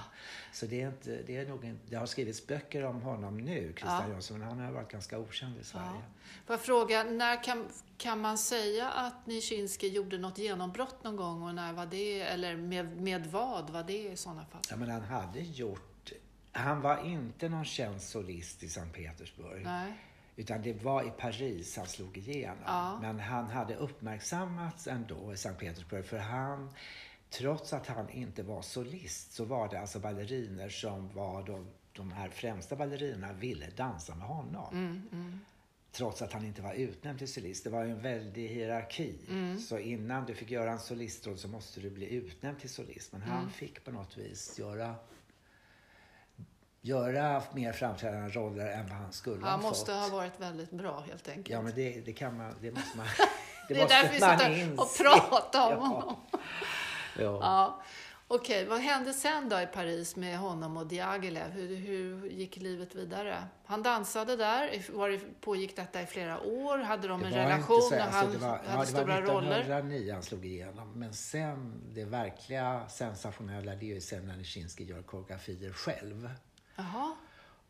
[SPEAKER 2] Så det är inte, det är nog inte, det har skrivits böcker om honom nu, Christian Johansson, men han har varit ganska okänd i Sverige.
[SPEAKER 1] Får jag fråga, när kan, kan man säga att Nijinsky gjorde något genombrott någon gång och när var det? Eller med, med vad var det i sådana fall?
[SPEAKER 2] Ja, men han hade gjort... Han var inte någon känd solist i Sankt Petersburg.
[SPEAKER 1] Nej.
[SPEAKER 2] Utan det var i Paris han slog igenom.
[SPEAKER 1] Ja.
[SPEAKER 2] Men han hade uppmärksammats ändå i Sankt Petersburg. För han, trots att han inte var solist, så var det alltså balleriner som var de, de här främsta ballerinerna ville dansa med honom.
[SPEAKER 1] Mm,
[SPEAKER 2] Trots att han inte var utnämnd till solist. Det var ju en väldig hierarki.
[SPEAKER 1] Mm.
[SPEAKER 2] Så innan du fick göra en solistroll så måste du bli utnämnd till solist. Men
[SPEAKER 1] Mm.
[SPEAKER 2] han fick på något vis göra, göra mer framträdande roller än vad han skulle
[SPEAKER 1] Han
[SPEAKER 2] ha
[SPEAKER 1] måste
[SPEAKER 2] fått.
[SPEAKER 1] ha varit väldigt bra helt enkelt.
[SPEAKER 2] Ja, men det, det kan man, det måste man, det,
[SPEAKER 1] det är
[SPEAKER 2] måste
[SPEAKER 1] därför vi sitter och pratar om
[SPEAKER 2] Ja.
[SPEAKER 1] honom.
[SPEAKER 2] Ja.
[SPEAKER 1] Ja. Okej, vad hände sen då i Paris med honom och Diaghilev? Hur, hur gick livet vidare? Han dansade där, var det, pågick detta i flera år? Hade de en relation
[SPEAKER 2] så-
[SPEAKER 1] och
[SPEAKER 2] alltså,
[SPEAKER 1] han
[SPEAKER 2] det var,
[SPEAKER 1] hade
[SPEAKER 2] ja, det
[SPEAKER 1] stora
[SPEAKER 2] var
[SPEAKER 1] roller?
[SPEAKER 2] 1909 han slog igenom. Men sen, det verkliga sensationella, det är ju sen när Nijinsky gör koreografier själv.
[SPEAKER 1] Jaha.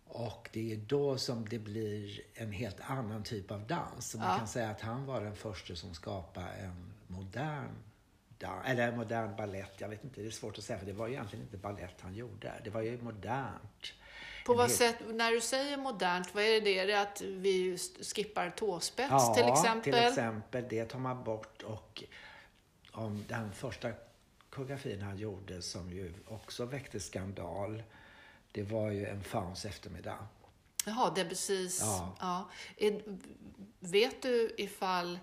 [SPEAKER 2] Och det är då som det blir en helt annan typ av dans. Så man
[SPEAKER 1] Ja.
[SPEAKER 2] kan säga att han var den första som skapade en modern dans, eller en modern ballett. Jag vet inte, det är svårt att säga för det var ju egentligen inte ballett han gjorde. Det var ju modernt.
[SPEAKER 1] På vad
[SPEAKER 2] helt-
[SPEAKER 1] sätt, när du säger modernt, vad är det? Är det att vi skippar tåspets
[SPEAKER 2] Ja,
[SPEAKER 1] till exempel?
[SPEAKER 2] till exempel. Det tar man bort och om den första koreografin han gjorde som ju också väckte skandal. Det var ju en fauns eftermiddag.
[SPEAKER 1] Jaha, Debussys...
[SPEAKER 2] Ja.
[SPEAKER 1] Ja. Vet du ifall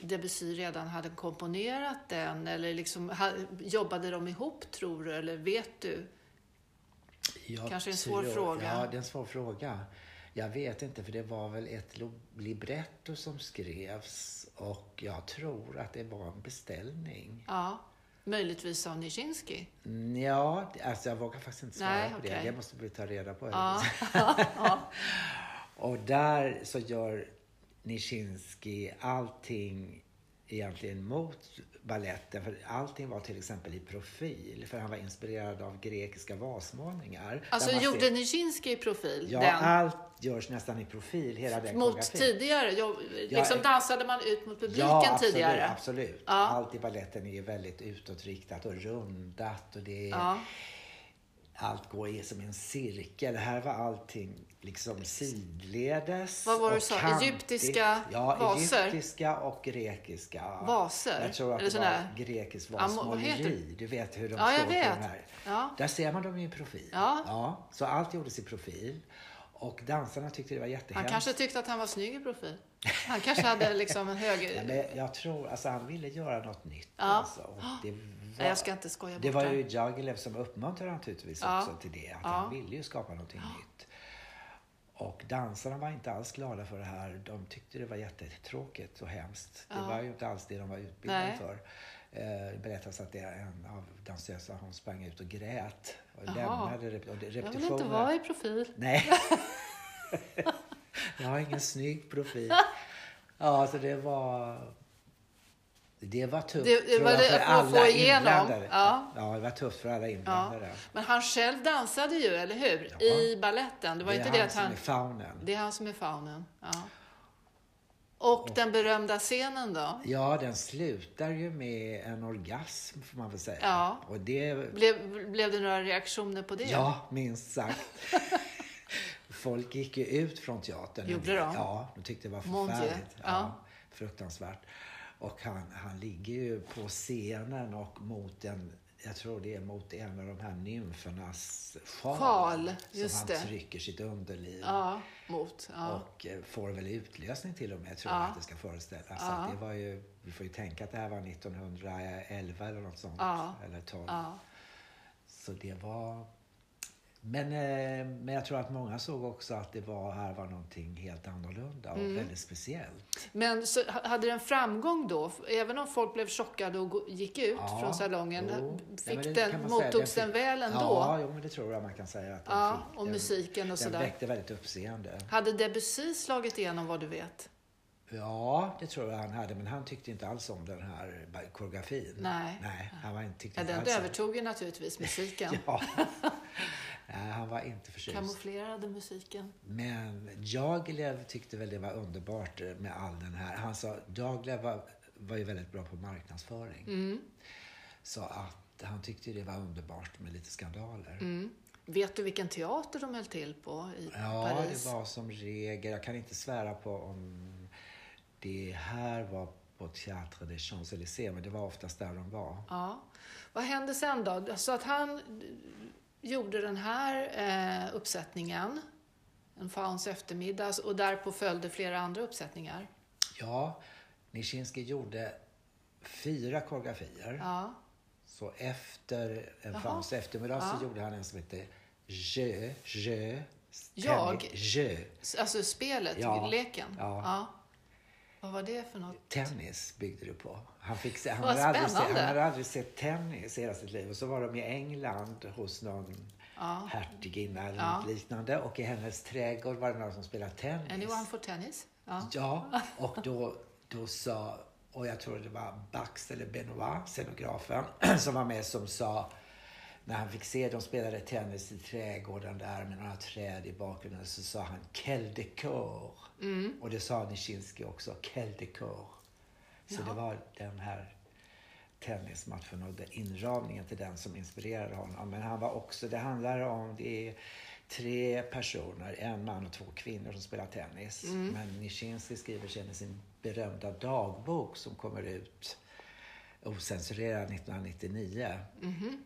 [SPEAKER 1] Debussy redan hade komponerat den eller liksom, jobbade de ihop tror du? Eller vet du?
[SPEAKER 2] Jag
[SPEAKER 1] Kanske en svår fråga.
[SPEAKER 2] Ja, det är en svår fråga. Jag vet inte, för det var väl ett libretto som skrevs och jag tror att det var en beställning.
[SPEAKER 1] Ja, möjligtvis av Nijinsky?
[SPEAKER 2] Ja, alltså jag vågar faktiskt inte svara
[SPEAKER 1] Nej,
[SPEAKER 2] på
[SPEAKER 1] okej.
[SPEAKER 2] det. Det måste vi ta reda på.
[SPEAKER 1] Ja.
[SPEAKER 2] Och där så gör Nijinsky allting egentligen mot balletten. För allting var till exempel i profil. För han var inspirerad av grekiska vasmålningar.
[SPEAKER 1] Alltså gjorde
[SPEAKER 2] ser-
[SPEAKER 1] Nijinsky i profil?
[SPEAKER 2] Ja,
[SPEAKER 1] den?
[SPEAKER 2] allt görs nästan i profil, hela den
[SPEAKER 1] Mot
[SPEAKER 2] koreografin.
[SPEAKER 1] tidigare? Jag, liksom
[SPEAKER 2] eh,
[SPEAKER 1] dansade man ut mot publiken
[SPEAKER 2] Ja, absolut.
[SPEAKER 1] tidigare?
[SPEAKER 2] absolut.
[SPEAKER 1] Ja.
[SPEAKER 2] Allt i balletten är ju väldigt utåtriktat och rundat och det är,
[SPEAKER 1] Ja.
[SPEAKER 2] Allt går i som en cirkel. Här var allting liksom sidledes
[SPEAKER 1] Vad var det du sa?
[SPEAKER 2] kantigt.
[SPEAKER 1] Egyptiska
[SPEAKER 2] ja,
[SPEAKER 1] vaser?
[SPEAKER 2] egyptiska och grekiska.
[SPEAKER 1] Vaser?
[SPEAKER 2] Jag tror att
[SPEAKER 1] Eller
[SPEAKER 2] det var grekiskt
[SPEAKER 1] Ja,
[SPEAKER 2] vasmåleri. Du vet hur de
[SPEAKER 1] Ja,
[SPEAKER 2] står på de här.
[SPEAKER 1] Ja.
[SPEAKER 2] Där ser man dem i profil.
[SPEAKER 1] Ja.
[SPEAKER 2] så allt gjordes i profil. Och dansarna tyckte det var
[SPEAKER 1] Han
[SPEAKER 2] jättehemskt.
[SPEAKER 1] kanske tyckte att han var snygg i profil. Han kanske hade liksom en hög...
[SPEAKER 2] Ja, men jag tror, alltså han ville göra något nytt.
[SPEAKER 1] Ja.
[SPEAKER 2] Alltså. Och det
[SPEAKER 1] Nej, jag ska inte skoja
[SPEAKER 2] Det
[SPEAKER 1] bort
[SPEAKER 2] var
[SPEAKER 1] det.
[SPEAKER 2] ju Jagilev som uppmuntrade naturligtvis
[SPEAKER 1] Ja.
[SPEAKER 2] också till det. Att
[SPEAKER 1] Ja.
[SPEAKER 2] han ville ju skapa någonting nytt. Och dansarna var inte alls glada för det här. De tyckte det var jättetråkigt och hemskt. Det
[SPEAKER 1] Ja.
[SPEAKER 2] var ju inte alls det de var utbildade
[SPEAKER 1] Nej.
[SPEAKER 2] för. Eh, Det berättas att det en av dansöserna hon sprang ut och grät. Och
[SPEAKER 1] Jaha.
[SPEAKER 2] lämnade rep- och det-
[SPEAKER 1] Jag vill inte vara i profil.
[SPEAKER 2] Nej. jag har ingen snygg profil. Ja, så det var... Det var tufft
[SPEAKER 1] Det- det var
[SPEAKER 2] jag,
[SPEAKER 1] det
[SPEAKER 2] för
[SPEAKER 1] att
[SPEAKER 2] alla inblandade.
[SPEAKER 1] Ja.
[SPEAKER 2] ja, det var tufft för alla
[SPEAKER 1] Ja.
[SPEAKER 2] inblandade.
[SPEAKER 1] Men han själv dansade ju, eller hur?
[SPEAKER 2] Ja.
[SPEAKER 1] I balletten. Det var
[SPEAKER 2] det
[SPEAKER 1] inte
[SPEAKER 2] är
[SPEAKER 1] det
[SPEAKER 2] han
[SPEAKER 1] att
[SPEAKER 2] som
[SPEAKER 1] han...
[SPEAKER 2] är faunen.
[SPEAKER 1] Det är han som är faunen. Ja. Och den berömda scenen då?
[SPEAKER 2] Ja, den slutar ju med en orgasm får man väl säga.
[SPEAKER 1] Ja.
[SPEAKER 2] Och det...
[SPEAKER 1] Blev, blev det några reaktioner på det?
[SPEAKER 2] Ja, minst sagt. Folk gick ju ut från teatern.
[SPEAKER 1] Gjorde de?
[SPEAKER 2] Ja, de tyckte det var förfärligt.
[SPEAKER 1] Ja.
[SPEAKER 2] fruktansvärt. Och han, han ligger ju på scenen och mot en, jag tror det är mot en av de här nymfernas sjal.
[SPEAKER 1] Sjal,
[SPEAKER 2] som han
[SPEAKER 1] det.
[SPEAKER 2] trycker sitt underliv.
[SPEAKER 1] Ja, mot. Ja.
[SPEAKER 2] Och eh, får väl utlösning till och med, tror
[SPEAKER 1] Ja.
[SPEAKER 2] jag att det ska föreställa. Så det var ju, vi får ju tänka att det här var 1911 eller något sånt. Eller 12.
[SPEAKER 1] ja.
[SPEAKER 2] Så det var... Men, eh, men jag tror att många såg också att det var, här var någonting helt annorlunda och
[SPEAKER 1] Mm.
[SPEAKER 2] väldigt speciellt.
[SPEAKER 1] Men så, ha- hade den framgång då? Även om folk blev chockade och gick ut
[SPEAKER 2] Ja,
[SPEAKER 1] från salongen,
[SPEAKER 2] jo.
[SPEAKER 1] fick
[SPEAKER 2] Nej,
[SPEAKER 1] den, mottogs
[SPEAKER 2] den
[SPEAKER 1] den,
[SPEAKER 2] fick-
[SPEAKER 1] väl ändå?
[SPEAKER 2] Ja, jo, men det tror jag man kan säga att den
[SPEAKER 1] Ja,
[SPEAKER 2] fick.
[SPEAKER 1] och
[SPEAKER 2] Den-
[SPEAKER 1] musiken och
[SPEAKER 2] Den
[SPEAKER 1] sådär.
[SPEAKER 2] väckte väldigt uppseende.
[SPEAKER 1] Hade Debussy slagit igenom vad du vet?
[SPEAKER 2] Ja, det tror jag han hade, men han tyckte inte alls om den här koreografin.
[SPEAKER 1] Nej.
[SPEAKER 2] Nej, han var inte, tyckte
[SPEAKER 1] Ja,
[SPEAKER 2] inte
[SPEAKER 1] den
[SPEAKER 2] alls
[SPEAKER 1] övertog ju naturligtvis musiken.
[SPEAKER 2] Ja. Nej, han var inte förtjust.
[SPEAKER 1] Kamouflerade musiken.
[SPEAKER 2] Men Jaglev tyckte väl det var underbart med all den här. Han sa, Jaglev var, var ju väldigt bra på marknadsföring.
[SPEAKER 1] Mm.
[SPEAKER 2] Så att han tyckte det var underbart med lite skandaler.
[SPEAKER 1] Mm. Vet du vilken teater de höll till på i
[SPEAKER 2] Ja,
[SPEAKER 1] Paris?
[SPEAKER 2] det var som regel, jag kan inte svära på om det här var på Théâtre des Champs-Élysées, men det var oftast där de var.
[SPEAKER 1] Ja. Vad hände sen då? Så att han gjorde den här eh, uppsättningen, en fauns eftermiddag, och därpå följde flera andra uppsättningar.
[SPEAKER 2] Ja, Nijinsky gjorde fyra koreografier.
[SPEAKER 1] Ja.
[SPEAKER 2] Så efter en fauns eftermiddag så
[SPEAKER 1] Ja.
[SPEAKER 2] gjorde han en som heter Je, Je,
[SPEAKER 1] Jag?
[SPEAKER 2] tennis, Je.
[SPEAKER 1] Alltså spelet,
[SPEAKER 2] Ja.
[SPEAKER 1] leken?
[SPEAKER 2] Ja.
[SPEAKER 1] Vad var det för något?
[SPEAKER 2] Tennis byggde det på. Han, fick han, hade aldrig han hade aldrig sett tennis i hela sitt liv. Och så var de i England hos någon
[SPEAKER 1] Ja.
[SPEAKER 2] hertiginna eller
[SPEAKER 1] Ja.
[SPEAKER 2] liknande. Och i hennes trädgård var det någon som spelade tennis.
[SPEAKER 1] Anyone for tennis? Ja.
[SPEAKER 2] Ja, och då, då sa, och jag tror det var Bax eller Benoit, scenografen, som var med som sa När han fick se, de spelade tennis i trädgården där med några träd i bakgrunden, så sa han quel décor.
[SPEAKER 1] Mm.
[SPEAKER 2] Och det sa Nischinski också, quel décor. Så
[SPEAKER 1] Ja.
[SPEAKER 2] det var den här tennismatchen och den inramningen till den som inspirerade honom. Men han var också, det handlar om, det är tre personer, en man och två kvinnor som spelar tennis.
[SPEAKER 1] Mm.
[SPEAKER 2] Men Nischinski skriver sen i sin berömda dagbok som kommer ut ocensurerad 1999
[SPEAKER 1] Mhm.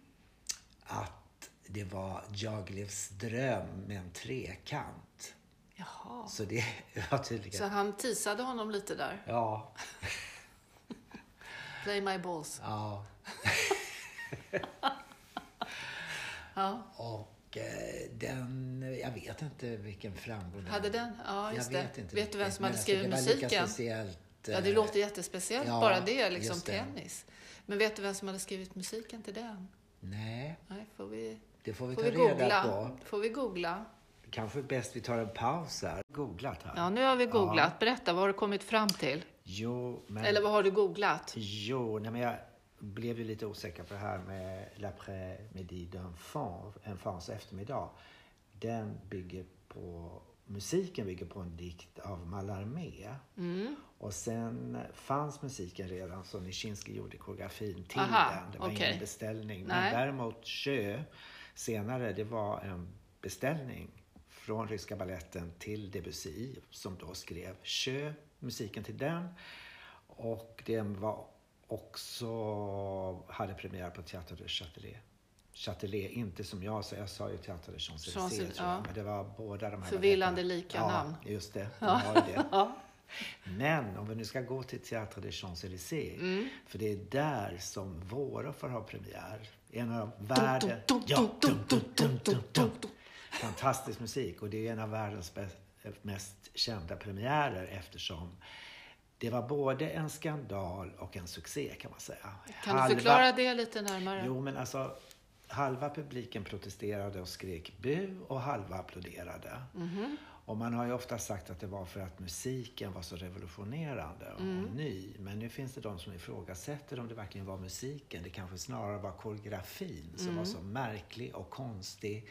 [SPEAKER 2] att det var Jaglivs dröm med en trekant.
[SPEAKER 1] Jaha.
[SPEAKER 2] Så det var tydligen...
[SPEAKER 1] Så han tisade honom lite där.
[SPEAKER 2] Ja,
[SPEAKER 1] Play my balls.
[SPEAKER 2] ja.
[SPEAKER 1] Ja.
[SPEAKER 2] Och eh, den, jag vet inte vilken framgång den
[SPEAKER 1] Hade den? Ja, just
[SPEAKER 2] jag
[SPEAKER 1] det.
[SPEAKER 2] vet inte
[SPEAKER 1] Vet du vem som hade
[SPEAKER 2] alltså,
[SPEAKER 1] skrivit
[SPEAKER 2] det var
[SPEAKER 1] musiken?
[SPEAKER 2] Lika speciellt,
[SPEAKER 1] Ja, det
[SPEAKER 2] eh,
[SPEAKER 1] låter jättespeciellt
[SPEAKER 2] ja,
[SPEAKER 1] bara det, liksom
[SPEAKER 2] det.
[SPEAKER 1] tennis. Men vet du vem som hade skrivit musiken till den?
[SPEAKER 2] Nej,
[SPEAKER 1] Nej, får vi,
[SPEAKER 2] det får vi
[SPEAKER 1] får
[SPEAKER 2] ta
[SPEAKER 1] vi
[SPEAKER 2] reda
[SPEAKER 1] googla?
[SPEAKER 2] på.
[SPEAKER 1] Får vi googla?
[SPEAKER 2] Kanske bäst vi tar en paus här. Googlat här.
[SPEAKER 1] Ja, nu har vi googlat. Berätta, vad har du kommit fram till?
[SPEAKER 2] Jo, men...
[SPEAKER 1] Eller vad har du googlat?
[SPEAKER 2] Jo, nej, men jag blev ju lite osäker på det här med L'après-midi d'enfant, enfants eftermiddag. Den bygger på, musiken bygger på en dikt av Mallarmé.
[SPEAKER 1] Mm.
[SPEAKER 2] Och sen fanns musiken redan så Nischinski gjorde koreografin till
[SPEAKER 1] Aha,
[SPEAKER 2] den. Det var
[SPEAKER 1] okej.
[SPEAKER 2] ingen beställning.
[SPEAKER 1] Nej.
[SPEAKER 2] Men däremot Sjö senare, det var en beställning från ryska balletten till Debussy som då skrev Sjö, musiken till den. Och den var också, hade premiär på Théâtre de Châtelet. Châtelet, inte som jag sa, jag sa ju Théâtre de Champs-Élysées
[SPEAKER 1] ja.
[SPEAKER 2] Men det var båda de här
[SPEAKER 1] Förvillande lika
[SPEAKER 2] ja,
[SPEAKER 1] namn.
[SPEAKER 2] just det. De ju det.
[SPEAKER 1] Ja.
[SPEAKER 2] Men om vi nu ska gå till Théâtre des Champs-Élysées,
[SPEAKER 1] Mm.
[SPEAKER 2] för det är där som Våroffer har premiär. En av världens fantastisk musik och det är en av världens mest kända premiärer eftersom det var både en skandal och en succé kan man säga.
[SPEAKER 1] Kan
[SPEAKER 2] halva...
[SPEAKER 1] du förklara det lite närmare?
[SPEAKER 2] Jo, men alltså halva publiken protesterade och skrek bu och halva applåderade.
[SPEAKER 1] Mm -hmm.
[SPEAKER 2] Och man har ju ofta sagt att det var för att musiken var så revolutionerande och
[SPEAKER 1] mm.
[SPEAKER 2] ny. Men nu finns det de som ifrågasätter om det verkligen var musiken. Det kanske snarare var koreografin som
[SPEAKER 1] mm.
[SPEAKER 2] var så märklig och konstig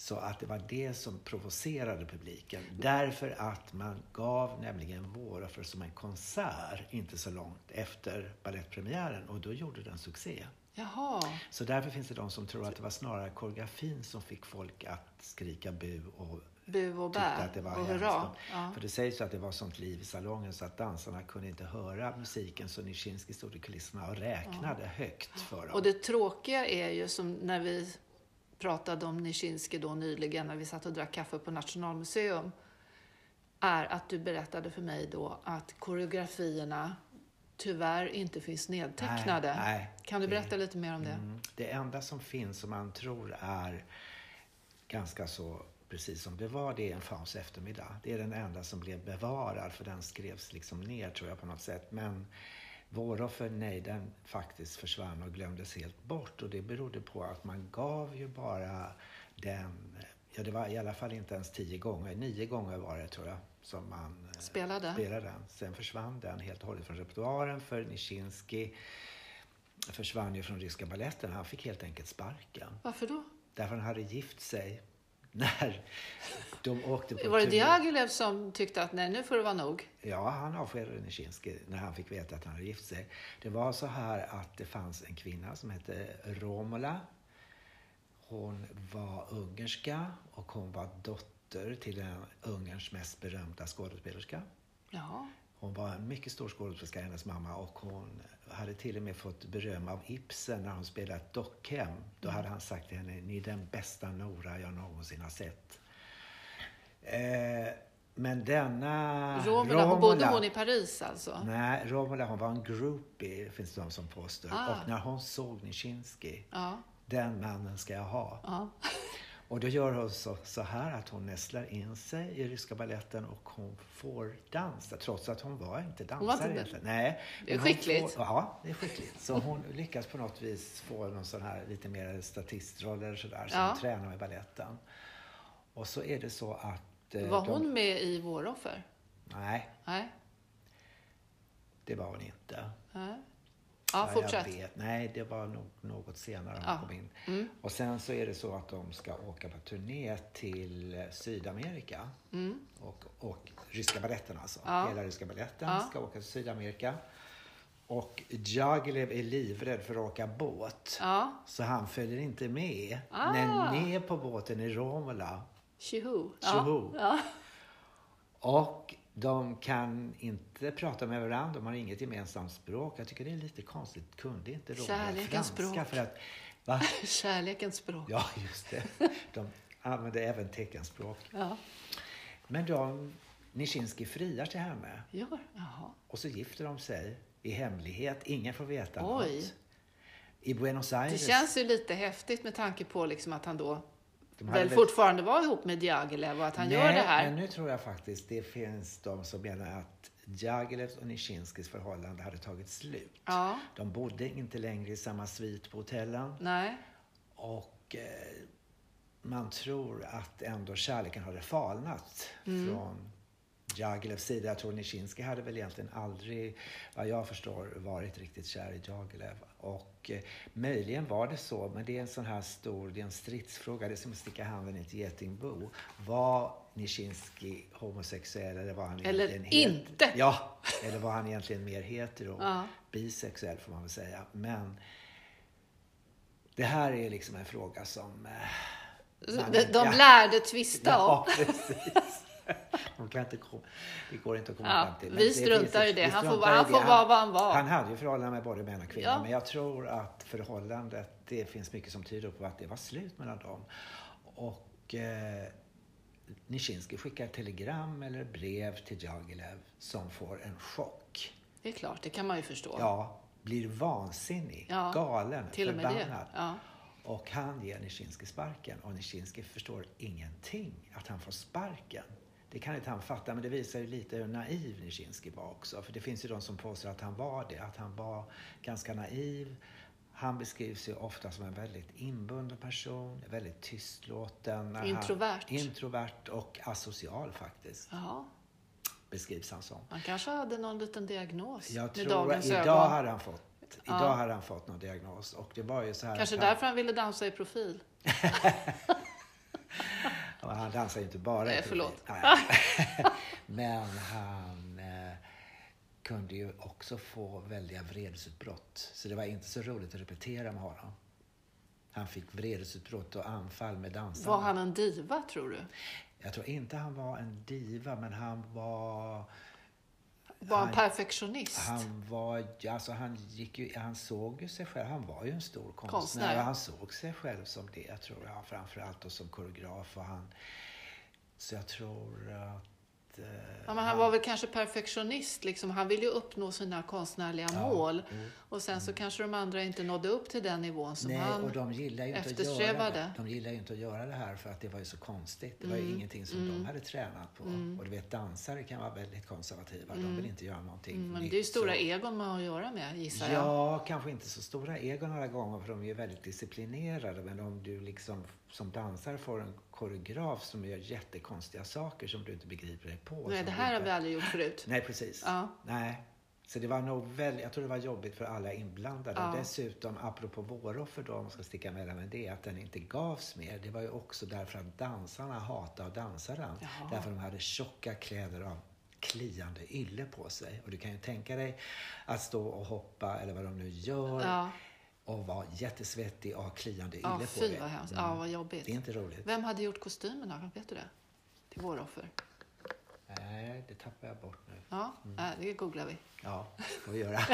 [SPEAKER 2] så att det var det som provocerade publiken. Därför att man gav nämligen Våroffer som en konsert inte så långt efter ballettpremiären och då gjorde den succé.
[SPEAKER 1] Jaha.
[SPEAKER 2] Så därför finns det de som tror att det var snarare koreografin som fick folk att skrika bu och
[SPEAKER 1] Bu och bä
[SPEAKER 2] att det var
[SPEAKER 1] och hurra. Ja.
[SPEAKER 2] För det sägs ju att det var sånt liv i salongen så att dansarna kunde inte höra musiken så Nischinski stod i kulisserna och räknade högt för dem.
[SPEAKER 1] Och det tråkiga är ju som när vi pratade om Nischinski då nyligen när vi satt och drack kaffe på Nationalmuseum är att du berättade för mig då att koreografierna tyvärr inte finns nedtecknade.
[SPEAKER 2] Nej, nej.
[SPEAKER 1] kan du
[SPEAKER 2] Det-
[SPEAKER 1] berätta lite mer om det?
[SPEAKER 2] Mm. Det enda som finns som man tror är ganska så precis som det var, det är en Faust eftermiddag. Det är den enda som blev bevarad för den skrevs liksom ner tror jag på något sätt. Men Våroffer, nej, den faktiskt försvann och glömdes helt bort. Och det berodde på att man gav ju bara den, ja det var i alla fall inte ens tio gånger, nio gånger var det tror jag som man eh,
[SPEAKER 1] Spelade?
[SPEAKER 2] spelade den. Sen försvann den helt och hållet från repertoaren för Nischinski försvann ju från ryska balletten. Han fick helt enkelt sparken.
[SPEAKER 1] Varför då?
[SPEAKER 2] Därför han hade gift sig när de åkte på
[SPEAKER 1] Var det. Diaghilev som tyckte att nej, nu får det vara nog?
[SPEAKER 2] Ja, han avskedade Nischinski när han fick veta att han hade gift sig. Det var så här att det fanns en kvinna som hette Romola. Hon var ungerska och hon var dotter till en Ungerns mest berömda skådespelerska.
[SPEAKER 1] Ja.
[SPEAKER 2] Hon var en mycket stor skådespelerska, hennes mamma, och hon hade till och med fått beröm av Ibsen när hon spelade ett dockhem. Då hade han sagt till henne, ni är den bästa Nora jag någonsin har sett. Eh, men denna
[SPEAKER 1] Romola, hon bodde hon i Paris alltså?
[SPEAKER 2] Nej, Romola hon var en groupie, finns det de som påstår.
[SPEAKER 1] Ah.
[SPEAKER 2] Och när hon såg Nischinski,
[SPEAKER 1] Ja.
[SPEAKER 2] den mannen ska jag ha.
[SPEAKER 1] ja.
[SPEAKER 2] Och då gör hon så, så här att hon nästlar in sig i ryska balletten och hon får dansa trots att hon var inte dansare
[SPEAKER 1] var inte
[SPEAKER 2] egentligen. Nej.
[SPEAKER 1] Det är
[SPEAKER 2] hon
[SPEAKER 1] skickligt.
[SPEAKER 2] Får, ja, det är skickligt. Så hon lyckas på något vis få någon sån här lite mer statistroll eller sådär som
[SPEAKER 1] Ja.
[SPEAKER 2] tränar med balletten. Och så är det så att... eh,
[SPEAKER 1] Var
[SPEAKER 2] de-
[SPEAKER 1] hon med i Våroffer?
[SPEAKER 2] Nej,
[SPEAKER 1] Nej.
[SPEAKER 2] det var hon inte.
[SPEAKER 1] Nej. Ja, fortsätt.
[SPEAKER 2] Jag vet. Nej, det var nog något senare hon
[SPEAKER 1] Ja.
[SPEAKER 2] kom in.
[SPEAKER 1] Mm.
[SPEAKER 2] Och sen så är det så att de ska åka på turné till Sydamerika. Och, och ryska baletten alltså.
[SPEAKER 1] Mm. Ja.
[SPEAKER 2] Hela ryska baletten
[SPEAKER 1] Ja.
[SPEAKER 2] ska åka till Sydamerika. Och Jagilev är livrädd för att åka båt. Så han följer inte med.
[SPEAKER 1] Ah.
[SPEAKER 2] Men med på båten i Romola.
[SPEAKER 1] tjoho.
[SPEAKER 2] Tjoho. Och de kan inte prata med varandra, de har inget gemensamt språk. Jag tycker det är lite konstigt. Kunde inte
[SPEAKER 1] Kärlekens
[SPEAKER 2] franska?
[SPEAKER 1] språk.
[SPEAKER 2] För att, va?
[SPEAKER 1] Kärlekens språk.
[SPEAKER 2] Ja, just det. De använde även teckenspråk.
[SPEAKER 1] Ja.
[SPEAKER 2] Men de, Nischinski friar till henne.
[SPEAKER 1] Jaha.
[SPEAKER 2] Och så gifter de sig i hemlighet. Ingen får veta
[SPEAKER 1] Oj.
[SPEAKER 2] något. I Buenos
[SPEAKER 1] Det
[SPEAKER 2] Aires.
[SPEAKER 1] känns ju lite häftigt med tanke på liksom att han då
[SPEAKER 2] de
[SPEAKER 1] väl fortfarande var ihop med Diaghilev och att han
[SPEAKER 2] Nej,
[SPEAKER 1] gör det här.
[SPEAKER 2] men nu tror jag faktiskt det finns de som menar att Jagilevs och Nischinskis förhållande hade tagit slut.
[SPEAKER 1] Ja,
[SPEAKER 2] De bodde inte längre i samma svit på hotellen.
[SPEAKER 1] nej.
[SPEAKER 2] Och eh, man tror att ändå kärleken hade falnat
[SPEAKER 1] Mm.
[SPEAKER 2] från Jagilevs sida. Jag tror Nischinski hade väl egentligen aldrig, vad jag förstår, varit riktigt kär i Jagilev. Och eh, möjligen var det så, men det är en sån här stor, det är en stridsfråga. Det är som att sticka handen i ett getingbo. Var Nischinski homosexuell eller var han
[SPEAKER 1] Eller
[SPEAKER 2] egentligen het-
[SPEAKER 1] inte.
[SPEAKER 2] Ja, eller var han egentligen mer hetero?
[SPEAKER 1] Ja.
[SPEAKER 2] Bisexuell får man väl säga. Men det här är liksom en fråga som... eh, man-
[SPEAKER 1] De, de
[SPEAKER 2] ja.
[SPEAKER 1] lärde tvista
[SPEAKER 2] Ja,
[SPEAKER 1] om.
[SPEAKER 2] precis. De kan inte komma, det går inte att komma
[SPEAKER 1] Ja,
[SPEAKER 2] fram till.
[SPEAKER 1] vi
[SPEAKER 2] det
[SPEAKER 1] struntar i det.
[SPEAKER 2] vi
[SPEAKER 1] Han får han får vara vad han var.
[SPEAKER 2] Han hade ju förhållanden med både män och kvinnor.
[SPEAKER 1] Ja.
[SPEAKER 2] Men jag tror att förhållandet, det finns mycket som tyder på att det var slut mellan dem. Och eh, Nischinski skickar telegram eller brev till Jagilev som får en chock.
[SPEAKER 1] Det är klart, det kan man ju förstå.
[SPEAKER 2] Ja, blir vansinnig,
[SPEAKER 1] Ja,
[SPEAKER 2] galen,
[SPEAKER 1] Till
[SPEAKER 2] förbannad.
[SPEAKER 1] Ja.
[SPEAKER 2] Och han ger Nischinski sparken och Nischinski förstår ingenting att han får sparken. Det kan inte han fatta, men det visar ju lite hur naiv Nischinski var också. För det finns ju de som påstår att han var det, att han var ganska naiv. Han beskrivs ju ofta som en väldigt inbunden person, väldigt tystlåten.
[SPEAKER 1] Introvert.
[SPEAKER 2] Han, introvert och asocial faktiskt,
[SPEAKER 1] Jaha.
[SPEAKER 2] beskrivs han som.
[SPEAKER 1] Han kanske hade någon liten diagnos
[SPEAKER 2] Jag
[SPEAKER 1] med
[SPEAKER 2] tror
[SPEAKER 1] dagens
[SPEAKER 2] idag
[SPEAKER 1] ögon.
[SPEAKER 2] hade han fått Idag hade han fått någon diagnos och det var ju så här
[SPEAKER 1] Kanske
[SPEAKER 2] han,
[SPEAKER 1] därför han ville dansa i profil.
[SPEAKER 2] Ja, han dansar ju inte bara
[SPEAKER 1] Nej, förlåt.
[SPEAKER 2] Men han eh, kunde ju också få väldiga vredesutbrott. Så det var inte så roligt att repetera med honom. Han fick vredesutbrott och anfall med dansarna.
[SPEAKER 1] Var han en diva, tror du?
[SPEAKER 2] Jag tror inte han var en diva, men han var...
[SPEAKER 1] Var han perfektionist?
[SPEAKER 2] Han var alltså han gick ju, han såg ju sig själv, han var ju en stor konstnär.
[SPEAKER 1] Konstnär.
[SPEAKER 2] Och han såg sig själv som det, tror jag, framförallt och som koreograf. Och han, så jag tror att... eh,
[SPEAKER 1] Ja, men han var väl kanske perfektionist. Liksom. Han ville ju uppnå sina konstnärliga
[SPEAKER 2] Ja,
[SPEAKER 1] mål.
[SPEAKER 2] mm.
[SPEAKER 1] Och sen så kanske de andra inte nådde upp till den nivån som
[SPEAKER 2] Nej,
[SPEAKER 1] han...
[SPEAKER 2] och de gillar ju inte att göra
[SPEAKER 1] eftersträvade.
[SPEAKER 2] det. De gillar ju inte att göra det här för att det var ju så konstigt. Det var
[SPEAKER 1] Mm.
[SPEAKER 2] ju ingenting som de hade tränat på. Och du vet, dansare kan vara väldigt konservativa. De vill inte göra någonting
[SPEAKER 1] Mm, men
[SPEAKER 2] nytt.
[SPEAKER 1] det är ju stora
[SPEAKER 2] så-
[SPEAKER 1] egon man har att göra med, gissar jag.
[SPEAKER 2] Ja, kanske inte så stora egon alla gånger för de är ju väldigt disciplinerade. Men om du liksom som dansare får en koreograf som gör jättekonstiga saker som du inte begriper dig på.
[SPEAKER 1] Nej, det här har
[SPEAKER 2] inte-
[SPEAKER 1] vi aldrig gjort förut.
[SPEAKER 2] Nej, precis.
[SPEAKER 1] Ja.
[SPEAKER 2] Nej. Så det var nog väldigt, jag tror det var jobbigt för alla inblandade.
[SPEAKER 1] Ja.
[SPEAKER 2] Dessutom, apropå våroffer då, om man ska sticka mellan med det, att den inte gavs mer. Det var ju också därför att dansarna hatade att dansa den.
[SPEAKER 1] Jaha.
[SPEAKER 2] Därför de hade tjocka kläder av kliande ylle på sig. Och du kan ju tänka dig att stå och hoppa, eller vad de nu gör,
[SPEAKER 1] Ja,
[SPEAKER 2] och vara jättesvettig och kliande ylle
[SPEAKER 1] ja
[SPEAKER 2] på
[SPEAKER 1] fy
[SPEAKER 2] dig.
[SPEAKER 1] vad hemskt.
[SPEAKER 2] Mm.
[SPEAKER 1] Ja, vad jobbigt.
[SPEAKER 2] Det är inte roligt.
[SPEAKER 1] Vem hade gjort kostymerna? Vet du det? Till våroffer?
[SPEAKER 2] Nej, det tappar jag bort nu.
[SPEAKER 1] Ja,
[SPEAKER 2] Mm.
[SPEAKER 1] det googlar vi.
[SPEAKER 2] Ja, får vi göra.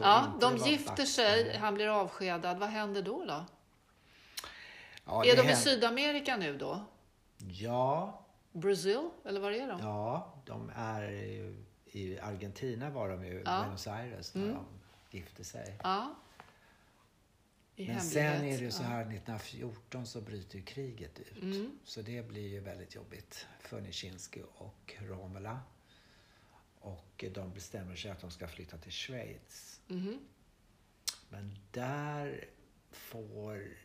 [SPEAKER 1] Ja,
[SPEAKER 2] det
[SPEAKER 1] de
[SPEAKER 2] var
[SPEAKER 1] gifter sig, han blir avskedad. Vad händer då? då?
[SPEAKER 2] Ja,
[SPEAKER 1] är
[SPEAKER 2] det
[SPEAKER 1] de i Sydamerika nu då?
[SPEAKER 2] Ja,
[SPEAKER 1] Brasil, eller var är de?
[SPEAKER 2] ja, de är i Argentina var de ju,
[SPEAKER 1] Ja.
[SPEAKER 2] Buenos Aires,
[SPEAKER 1] Mm.
[SPEAKER 2] de gifte sig.
[SPEAKER 1] Ja. I
[SPEAKER 2] Men
[SPEAKER 1] hemlighet.
[SPEAKER 2] sen är det ju så här, 1914 så bryter ju kriget ut.
[SPEAKER 1] Mm.
[SPEAKER 2] Så det blir ju väldigt jobbigt för Nischinski och Romola. Och de bestämmer sig att de ska flytta till Schweiz.
[SPEAKER 1] Mhm.
[SPEAKER 2] Men där får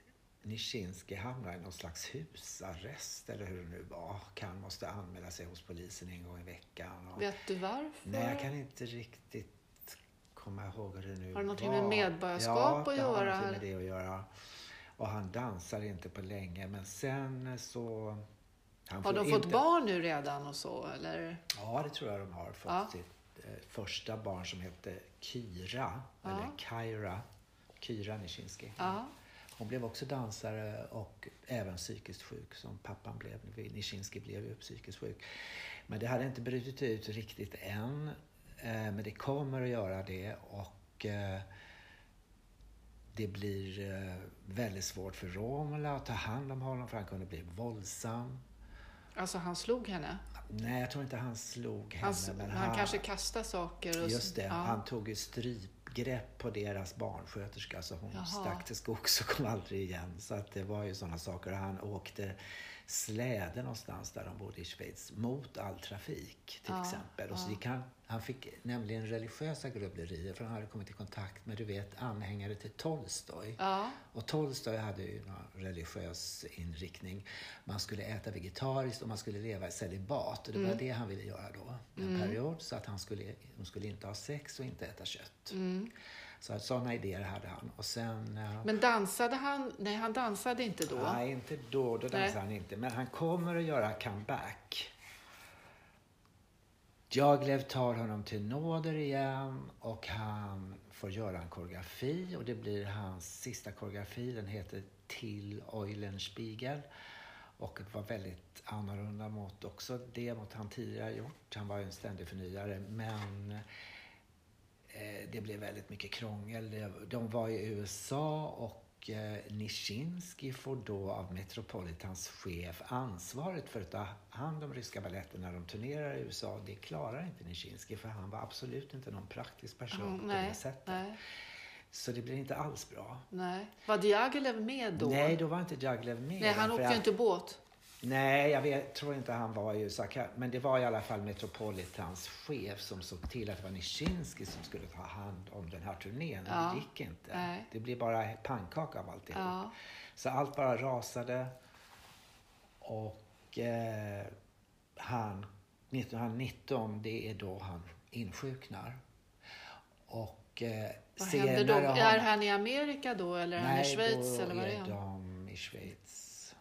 [SPEAKER 2] Nischinski hamna i någon slags husarrest eller hur det nu var. Han måste anmäla sig hos polisen en gång i veckan. Och...
[SPEAKER 1] Vet du varför?
[SPEAKER 2] Nej, jag kan inte riktigt komma ihåg hur det nu
[SPEAKER 1] Har det någonting
[SPEAKER 2] var.
[SPEAKER 1] med medborgarskap
[SPEAKER 2] ja,
[SPEAKER 1] att
[SPEAKER 2] det har
[SPEAKER 1] göra?
[SPEAKER 2] någonting med det att göra. Och han dansar inte på länge, men sen så...
[SPEAKER 1] Har de fått
[SPEAKER 2] inte-
[SPEAKER 1] barn nu redan och så eller?
[SPEAKER 2] Ja, det tror jag de har fått.
[SPEAKER 1] Ja.
[SPEAKER 2] Sitt eh, första barn som hette Kyra,
[SPEAKER 1] Ja.
[SPEAKER 2] eller Kyra. Kyra Nischinski.
[SPEAKER 1] Ja.
[SPEAKER 2] Hon blev också dansare och även psykiskt sjuk som pappan blev. Nischinski blev ju psykiskt sjuk. Men det hade inte brutit ut riktigt än. Eh, Men det kommer att göra det och eh, det blir eh, väldigt svårt för Romola att ta hand om honom för han kunde bli våldsam.
[SPEAKER 1] Alltså han slog henne?
[SPEAKER 2] Nej, jag tror inte han slog henne.
[SPEAKER 1] Han,
[SPEAKER 2] men
[SPEAKER 1] han, kanske kastade saker? Och,
[SPEAKER 2] Just det,
[SPEAKER 1] Ja.
[SPEAKER 2] han tog ju strypgrepp på deras barnsköterska så hon
[SPEAKER 1] Jaha.
[SPEAKER 2] stack till skogs och kom aldrig igen. Så att det var ju sådana saker. Och han åkte släde någonstans där de bodde i Schweiz mot all trafik till
[SPEAKER 1] Ja,
[SPEAKER 2] exempel. Och så gick han, han fick nämligen religiösa grubblerier för han hade kommit i kontakt med, du vet, anhängare till Tolstoj.
[SPEAKER 1] Ja.
[SPEAKER 2] Och Tolstoj hade ju någon religiös inriktning. Man skulle äta vegetariskt och man skulle leva i celibat. Och det
[SPEAKER 1] Mm.
[SPEAKER 2] var det han ville göra då, en period. Så att han skulle, de skulle inte ha sex och inte äta kött. Så sådana idéer hade han. Och sen... eh.
[SPEAKER 1] Men dansade han? Nej, han dansade inte då.
[SPEAKER 2] Nej, inte då. Då dansar
[SPEAKER 1] Nej.
[SPEAKER 2] han inte. Men han kommer att göra comeback. Jaglev tar honom till nåder igen och han får göra en koreografi och det blir hans sista koreografi. Den heter Till Eulenspiegel och det var väldigt annorlunda mot också det mot han tidigare gjort. Han var ju en ständig förnyare men det blev väldigt mycket krångel. De var i USA och eh, Nischinski får då av Metropolitans chef ansvaret för att ta hand om ryska balletten när de turnerar i USA. Det klarar inte Nischinski för han var absolut inte någon praktisk person
[SPEAKER 1] Mm,
[SPEAKER 2] på
[SPEAKER 1] nej,
[SPEAKER 2] det sättet.
[SPEAKER 1] nej,
[SPEAKER 2] Så det blir inte alls bra.
[SPEAKER 1] nej. Var Diaghilev med då?
[SPEAKER 2] Nej, då var inte Jaglev med.
[SPEAKER 1] Nej, han åkte ju inte båt.
[SPEAKER 2] Nej, jag vet, tror inte han var i USA. Men det var i alla fall Metropolitans chef som såg till att det var Nischinski som skulle ta hand om den här turnén.
[SPEAKER 1] Ja.
[SPEAKER 2] Det gick inte.
[SPEAKER 1] Nej.
[SPEAKER 2] Det blev bara pannkaka av alltihop.
[SPEAKER 1] Ja.
[SPEAKER 2] Så allt bara rasade. Och eh, han, 1919, det är då han insjuknar. Och eh,
[SPEAKER 1] Vad
[SPEAKER 2] senare
[SPEAKER 1] då?
[SPEAKER 2] har-
[SPEAKER 1] Är han i Amerika då eller är han i
[SPEAKER 2] Nej,
[SPEAKER 1] Schweiz eller var är
[SPEAKER 2] är
[SPEAKER 1] han?
[SPEAKER 2] de i Schweiz.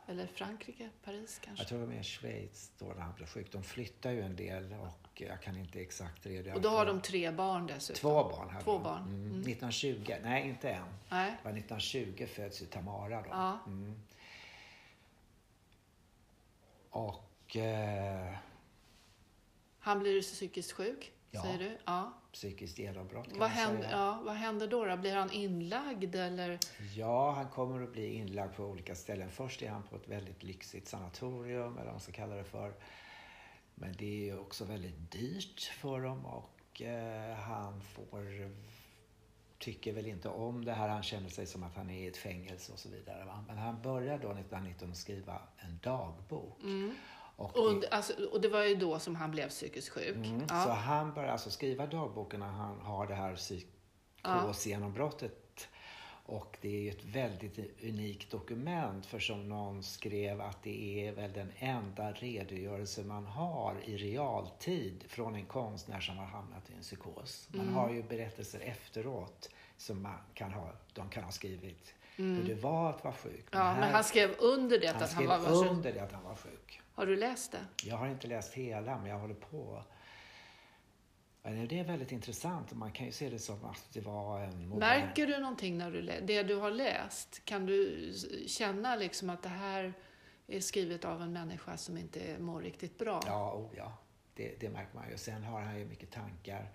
[SPEAKER 1] Eller Frankrike? Paris kanske?
[SPEAKER 2] Jag tror de är i Schweiz då när han blev sjuk. De flyttar ju en del och jag kan inte exakt redogöra
[SPEAKER 1] Och då har de tre barn dessutom?
[SPEAKER 2] Två barn
[SPEAKER 1] Två
[SPEAKER 2] de.
[SPEAKER 1] barn.
[SPEAKER 2] Mm.
[SPEAKER 1] Mm.
[SPEAKER 2] 1920, nej inte än.
[SPEAKER 1] Nej.
[SPEAKER 2] Det var 1920 föds ju Tamara då.
[SPEAKER 1] Ja.
[SPEAKER 2] Mm. Och eh,
[SPEAKER 1] Han blir psykiskt sjuk,
[SPEAKER 2] Ja.
[SPEAKER 1] säger du? Ja.
[SPEAKER 2] psykiskt genombrott kan
[SPEAKER 1] Vad
[SPEAKER 2] man
[SPEAKER 1] händer,
[SPEAKER 2] säga.
[SPEAKER 1] ja, vad händer då, då? Blir han inlagd eller?
[SPEAKER 2] Ja, han kommer att bli inlagd på olika ställen. Först är han på ett väldigt lyxigt sanatorium, eller vad man ska kalla det för. Men det är också väldigt dyrt för dem och eh, han får tycker väl inte om det här. Han känner sig som att han är i ett fängelse och så vidare. Va? Men han börjar då 1919 skriva en dagbok. Och det-
[SPEAKER 1] Och, alltså, och det var ju då som han blev psykiskt sjuk.
[SPEAKER 2] Mm,
[SPEAKER 1] Ja.
[SPEAKER 2] Så han börjar alltså skriva dagboken när han har det här psykosgenombrottet. Och det är ju ett väldigt unikt dokument för som någon skrev att det är väl den enda redogörelse man har i realtid från en konstnär som har hamnat i en psykos. Man har ju berättelser efteråt som man kan ha, de kan ha skrivit hur det var att vara sjuk.
[SPEAKER 1] ja, men
[SPEAKER 2] här-
[SPEAKER 1] han skrev under det
[SPEAKER 2] han
[SPEAKER 1] att han var, var sjuk.
[SPEAKER 2] under det att han var sjuk.
[SPEAKER 1] Har du läst det?
[SPEAKER 2] Jag har inte läst hela, men jag håller på. Men Det är väldigt intressant. Man kan ju se det som att det var en modern...
[SPEAKER 1] Märker du någonting när du läser? Det du har läst, kan du känna liksom att det här är skrivet av en människa som inte mår riktigt bra?
[SPEAKER 2] Ja, oh ja. Det, det märker man ju. Sen har han ju mycket tankar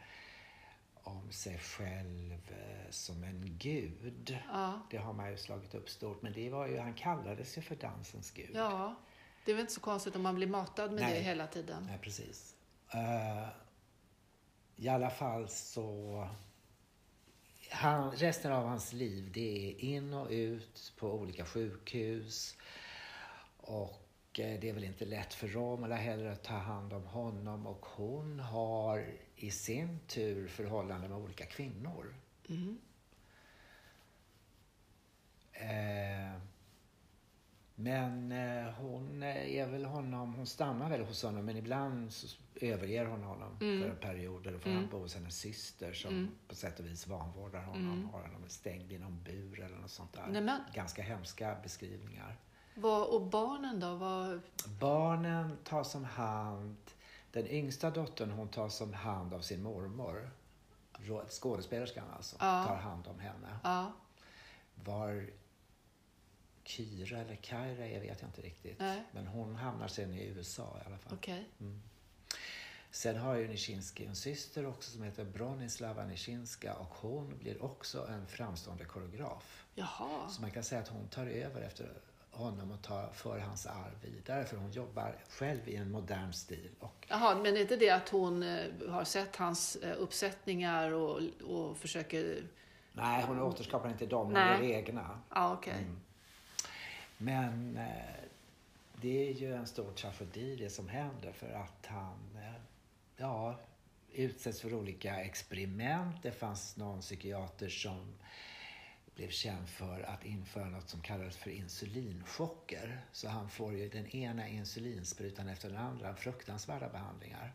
[SPEAKER 2] om sig själv eh, som en gud.
[SPEAKER 1] Ja.
[SPEAKER 2] Det har man ju slagit upp stort. Men det var ju, han kallades ju för dansens gud.
[SPEAKER 1] Ja, det är väl inte så konstigt om man blir matad med
[SPEAKER 2] Nej.
[SPEAKER 1] det hela tiden.
[SPEAKER 2] Nej, precis. Eh, I alla fall så... Han, resten av hans liv det är in och ut på olika sjukhus. Och eh, det är väl inte lätt för Romola heller att ta hand om honom. Och hon har i sin tur förhållande med olika kvinnor.
[SPEAKER 1] Mm.
[SPEAKER 2] Eh, Men eh, hon är väl honom, hon stannar väl hos honom men ibland så överger hon honom
[SPEAKER 1] Mm.
[SPEAKER 2] för perioder. Då får han bo hos hennes syster som på sätt och vis vanvårdar honom. Har honom stängd i någon bur eller något sånt där.
[SPEAKER 1] Mm. Nej,
[SPEAKER 2] Ganska hemska beskrivningar.
[SPEAKER 1] Vad, och barnen då? Vad,
[SPEAKER 2] Barnen tas om hand. Den yngsta dottern hon tas om hand av sin mormor. Skådespelerskan alltså.
[SPEAKER 1] Ja.
[SPEAKER 2] Tar hand om henne.
[SPEAKER 1] ja,
[SPEAKER 2] Var Kyra eller Kaira är vet jag inte riktigt.
[SPEAKER 1] Nej.
[SPEAKER 2] Men hon hamnar sen i USA i alla fall.
[SPEAKER 1] okej.
[SPEAKER 2] Sen har ju Nischinski en syster också som heter Bronislava Nischinska och hon blir också en framstående koreograf.
[SPEAKER 1] Jaha.
[SPEAKER 2] Så man kan säga att hon tar över efter honom och tar för hans arv vidare för hon jobbar själv i en modern stil. Och,
[SPEAKER 1] Jaha, men är inte det att hon eh, har sett hans eh, uppsättningar och, och försöker...
[SPEAKER 2] nej, hon återskapar inte dem, hon gör egna.
[SPEAKER 1] Ja, okej.
[SPEAKER 2] Mm. Men eh, det är ju en stor tragedi det som händer för att han ja, utsätts för olika experiment. Det fanns någon psykiater som blev känd för att införa något som kallades för insulinchocker. Så han får ju den ena insulinsprutan efter den andra, fruktansvärda behandlingar.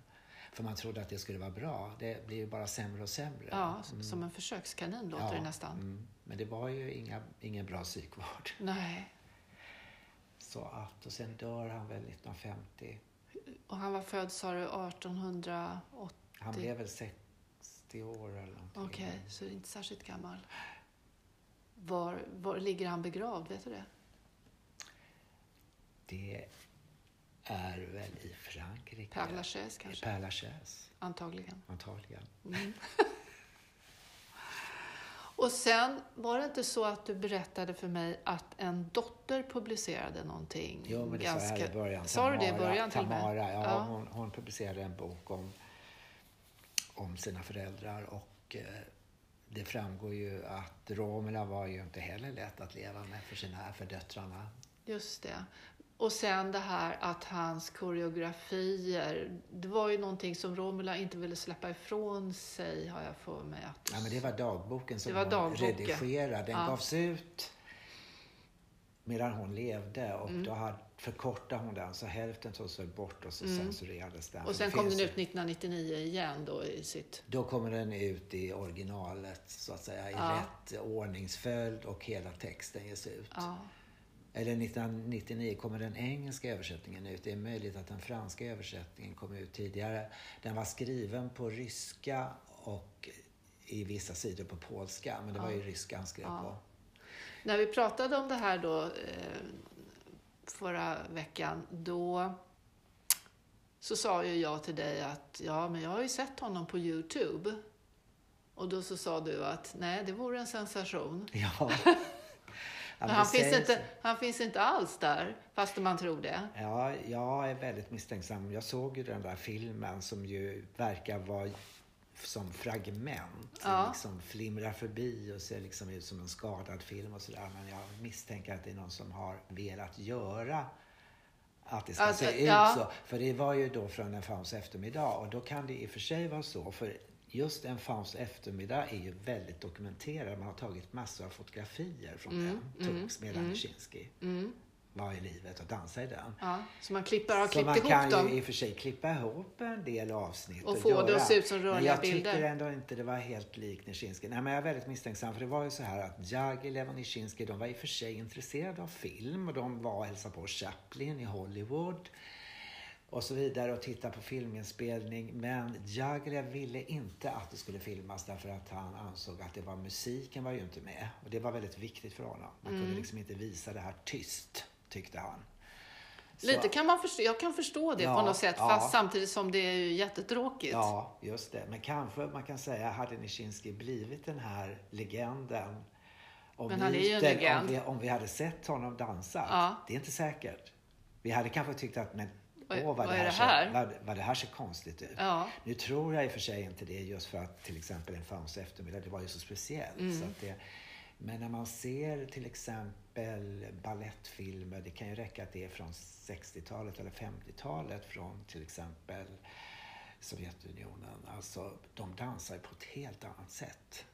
[SPEAKER 2] För man trodde att det skulle vara bra. Det blir ju bara sämre och sämre.
[SPEAKER 1] Ja, som- som en försökskanin låter det nästan.
[SPEAKER 2] mm. Men det var ju inga, ingen bra psykvård.
[SPEAKER 1] Nej.
[SPEAKER 2] Så att, och sen dör han väl 1950.
[SPEAKER 1] Och han var född, sa du, 1880?
[SPEAKER 2] Han blev väl 60 år eller någonting.
[SPEAKER 1] Okej, så är inte särskilt gammal. Var, var ligger han begravd? Vet du det?
[SPEAKER 2] Det är väl i Frankrike.
[SPEAKER 1] Père Lachaise kanske?
[SPEAKER 2] Père Lachaise,
[SPEAKER 1] Antagligen.
[SPEAKER 2] antagligen.
[SPEAKER 1] Och sen var det inte så att du berättade för mig att en dotter publicerade någonting?
[SPEAKER 2] Jo, men det sa jag i början.
[SPEAKER 1] Sa du det i början till?
[SPEAKER 2] Tamara, ja,
[SPEAKER 1] Ja.
[SPEAKER 2] Hon, hon publicerade en bok om, om sina föräldrar och eh, det framgår ju att Romela var ju inte heller lätt att leva med för sina för döttrarna.
[SPEAKER 1] Just det. Och sen det här att hans koreografier, det var ju någonting som Romula inte ville släppa ifrån sig, har jag för mig. Att...
[SPEAKER 2] Ja, men det var dagboken som
[SPEAKER 1] Det var
[SPEAKER 2] hon
[SPEAKER 1] dagboken.
[SPEAKER 2] redigerade. Den
[SPEAKER 1] Ja.
[SPEAKER 2] gavs ut medan hon levde och
[SPEAKER 1] Mm.
[SPEAKER 2] då hade, förkortade hon den så hälften togs väl bort och så censurerades den.
[SPEAKER 1] Mm. Och sen kom den ut
[SPEAKER 2] ju-
[SPEAKER 1] 1999 igen då i sitt...
[SPEAKER 2] Då kommer den ut i originalet så att säga i
[SPEAKER 1] Ja.
[SPEAKER 2] rätt ordningsföljd och hela texten ges ut.
[SPEAKER 1] Ja.
[SPEAKER 2] Eller 1999 kommer den engelska översättningen ut. Det är möjligt att den franska översättningen kom ut tidigare. Den var skriven på ryska och i vissa sidor på polska. Men det var ju ryska han skrev
[SPEAKER 1] Ja.
[SPEAKER 2] på.
[SPEAKER 1] När vi pratade om det här då eh, förra veckan, då så sa ju jag till dig att ja, men jag har ju sett honom på Youtube. Och då så sa du att nej, det vore en sensation.
[SPEAKER 2] Ja.
[SPEAKER 1] Men han, finns inte, han finns inte alls där, fast man tror det.
[SPEAKER 2] Ja, jag är väldigt misstänksam. Jag såg ju den där filmen som ju verkar vara som fragment.
[SPEAKER 1] Ja.
[SPEAKER 2] Liksom flimrar förbi och ser liksom ut som en skadad film och sådär. Men jag misstänker att det är någon som har velat göra att det ska
[SPEAKER 1] Alltså,
[SPEAKER 2] se ut
[SPEAKER 1] ja.
[SPEAKER 2] så. För det var ju då från en Fauns eftermiddag och då kan det i och för sig vara så. För just en Fauns eftermiddag är ju väldigt dokumenterad. Man har tagit massor av fotografier från
[SPEAKER 1] Mm,
[SPEAKER 2] den. Togs medan Nischinski var i livet och dansade i den.
[SPEAKER 1] Ja, så man klipper, har
[SPEAKER 2] Så
[SPEAKER 1] klippt
[SPEAKER 2] man
[SPEAKER 1] ihop
[SPEAKER 2] kan
[SPEAKER 1] dem.
[SPEAKER 2] ju i och för sig klippa ihop en del avsnitt
[SPEAKER 1] Och
[SPEAKER 2] och,
[SPEAKER 1] få det
[SPEAKER 2] göra.
[SPEAKER 1] att se ut som
[SPEAKER 2] Men
[SPEAKER 1] rörliga
[SPEAKER 2] jag
[SPEAKER 1] bilder.
[SPEAKER 2] tycker ändå inte det var helt likt Nischinski. Nej, men jag är väldigt misstänksam för det var ju så här att Jagilev och Nischinski de var i och för sig intresserade av film och de var och hälsade på Chaplin i Hollywood och så vidare och tittade på filminspelning. Men Jagilev ville inte att det skulle filmas därför att han ansåg att det var musiken var ju inte med. Och det var väldigt viktigt för honom. Man
[SPEAKER 1] Mm.
[SPEAKER 2] kunde liksom inte visa det här tyst, tyckte han. Så-
[SPEAKER 1] Lite kan man förstå, jag kan förstå det
[SPEAKER 2] Ja,
[SPEAKER 1] på något sätt,
[SPEAKER 2] ja.
[SPEAKER 1] fast samtidigt som det är ju jättetråkigt.
[SPEAKER 2] Ja, just det. Men kanske man kan säga, hade Nischinski blivit den här legenden och
[SPEAKER 1] Men han är ju en legend.
[SPEAKER 2] Om vi, om vi hade sett honom dansa.
[SPEAKER 1] Ja.
[SPEAKER 2] Det är inte säkert. Vi hade kanske tyckt att, men åh vad,
[SPEAKER 1] vad
[SPEAKER 2] det
[SPEAKER 1] är
[SPEAKER 2] här,
[SPEAKER 1] det här?
[SPEAKER 2] Ser, vad, vad det här ser konstigt ut.
[SPEAKER 1] Ja.
[SPEAKER 2] Nu tror jag i och för sig inte det just för att till exempel en Fauns eftermiddag, det var ju så speciellt.
[SPEAKER 1] Mm.
[SPEAKER 2] Så att det, men när man ser till exempel ballettfilmer, det kan ju räcka att det är från 60-talet eller 50-talet från till exempel Sovjetunionen. Alltså, de dansar ju på ett helt annat sätt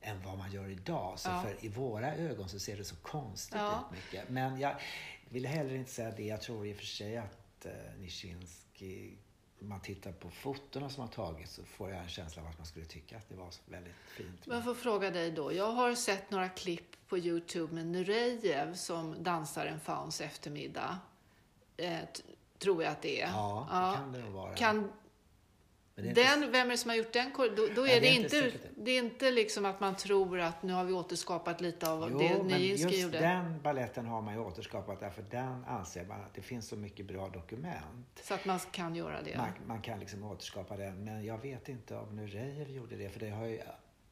[SPEAKER 2] än vad man gör idag. Så
[SPEAKER 1] Ja.
[SPEAKER 2] för i våra ögon så ser det så konstigt
[SPEAKER 1] Ja.
[SPEAKER 2] ut mycket. Men jag vill heller inte säga det. Jag tror i och för sig att eh, Nischinski, man tittar på fotona som har tagits så får jag en känsla av att man skulle tycka att det var väldigt fint.
[SPEAKER 1] Men jag får fråga dig då. Jag har sett några klipp på Youtube med Nurejev som dansar en Fauns eftermiddag. Eh, tror jag att det är.
[SPEAKER 2] Ja, det kan det nog vara.
[SPEAKER 1] Kan
[SPEAKER 2] Är inte
[SPEAKER 1] den, vem är det som har gjort den? Då, då
[SPEAKER 2] Nej,
[SPEAKER 1] är
[SPEAKER 2] det
[SPEAKER 1] det,
[SPEAKER 2] är inte
[SPEAKER 1] inte, det är inte liksom att man tror att nu har vi återskapat lite av
[SPEAKER 2] Jo,
[SPEAKER 1] det Nijinsky
[SPEAKER 2] just
[SPEAKER 1] gjorde.
[SPEAKER 2] den balletten har man ju återskapat därför den anser man att det finns så mycket bra dokument.
[SPEAKER 1] Så att man kan göra det.
[SPEAKER 2] Man, man kan liksom återskapa den. Men jag vet inte om Nurejev gjorde det. För det har ju,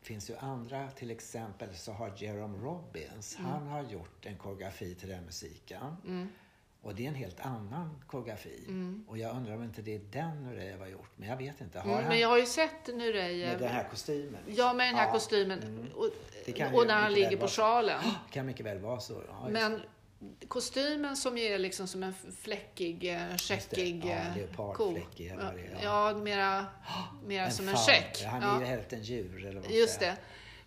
[SPEAKER 2] finns ju andra, till exempel så har Jerome Robbins,
[SPEAKER 1] Mm.
[SPEAKER 2] han har gjort en koreografi till den musiken. Och det är en helt annan koreografi. Och jag undrar om inte det är den Nurejev har gjort. Men jag vet inte. Har
[SPEAKER 1] Mm,
[SPEAKER 2] han
[SPEAKER 1] men jag har ju sett
[SPEAKER 2] med
[SPEAKER 1] Nurejev.
[SPEAKER 2] den här kostymen?
[SPEAKER 1] Ja, med den här
[SPEAKER 2] Ja.
[SPEAKER 1] kostymen.
[SPEAKER 2] Mm.
[SPEAKER 1] Och, när han ligger på sjalen.
[SPEAKER 2] Det kan mycket väl vara så. Ja,
[SPEAKER 1] Men kostymen som ju är liksom som en fläckig, eh, checkig
[SPEAKER 2] Ja,
[SPEAKER 1] eh, ko. Ja, ja mera, mera som en
[SPEAKER 2] faun.
[SPEAKER 1] check.
[SPEAKER 2] Han är
[SPEAKER 1] Ja,
[SPEAKER 2] ju hälften djur eller vad
[SPEAKER 1] just det.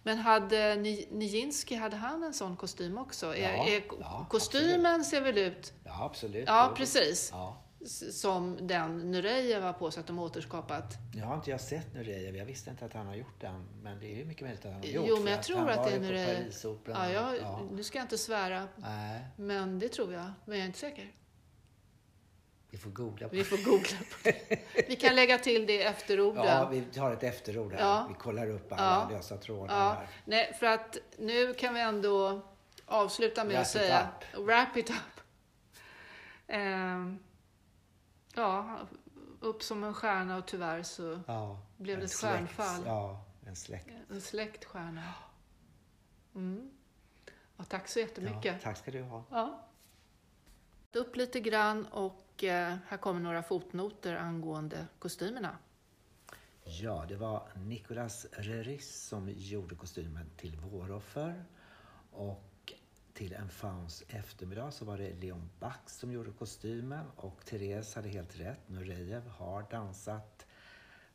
[SPEAKER 1] Men hade Ni- Nijinsky, hade han en sån kostym också?
[SPEAKER 2] Ja,
[SPEAKER 1] är, är,
[SPEAKER 2] ja,
[SPEAKER 1] kostymen ser väl ut
[SPEAKER 2] Ja, absolut.
[SPEAKER 1] Ja, precis.
[SPEAKER 2] Ja.
[SPEAKER 1] som den Nurejev har på sig att de återskapat?
[SPEAKER 2] Nu har inte jag sett Nurejev. Jag visste inte att han har gjort den. Men det är ju mycket möjligt att han har gjort.
[SPEAKER 1] Jo, men jag tror att
[SPEAKER 2] var
[SPEAKER 1] det är Nurejev. Ja, jag, Nu ska jag inte svära,
[SPEAKER 2] Nej,
[SPEAKER 1] men det tror jag. Men jag är inte säker.
[SPEAKER 2] Vi får googla på
[SPEAKER 1] Vi får googla på det. Vi kan lägga till det i efterorden.
[SPEAKER 2] Ja, vi tar ett efterord här.
[SPEAKER 1] Ja.
[SPEAKER 2] Vi kollar upp alla
[SPEAKER 1] Ja.
[SPEAKER 2] lösa trådar
[SPEAKER 1] Ja,
[SPEAKER 2] här.
[SPEAKER 1] nej, för att nu kan vi ändå avsluta med
[SPEAKER 2] Wrap
[SPEAKER 1] att säga wrap it up. Ehm, ja, upp som en stjärna och tyvärr så
[SPEAKER 2] Ja,
[SPEAKER 1] Blev det ett
[SPEAKER 2] släkt-
[SPEAKER 1] stjärnfall?
[SPEAKER 2] Ja, en släkt.
[SPEAKER 1] en släckt stjärna. Mm. Ja, tack så jättemycket.
[SPEAKER 2] Ja, tack ska du ha.
[SPEAKER 1] Ja. Upp lite grann och eh, här kommer några fotnoter angående kostymerna.
[SPEAKER 2] Ja, det var Nicolas Reris som gjorde kostymen till Våroffer. Och till en Fauns eftermiddag så var det Leon Bax som gjorde kostymen. Och Therese hade helt rätt. Nurejev har dansat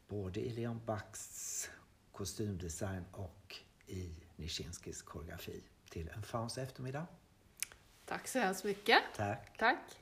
[SPEAKER 2] både i Leon Bachs kostymdesign och i Nischinskis koreografi till en Fauns eftermiddag.
[SPEAKER 1] Tack så hemskt mycket.
[SPEAKER 2] Tack!
[SPEAKER 1] Tack.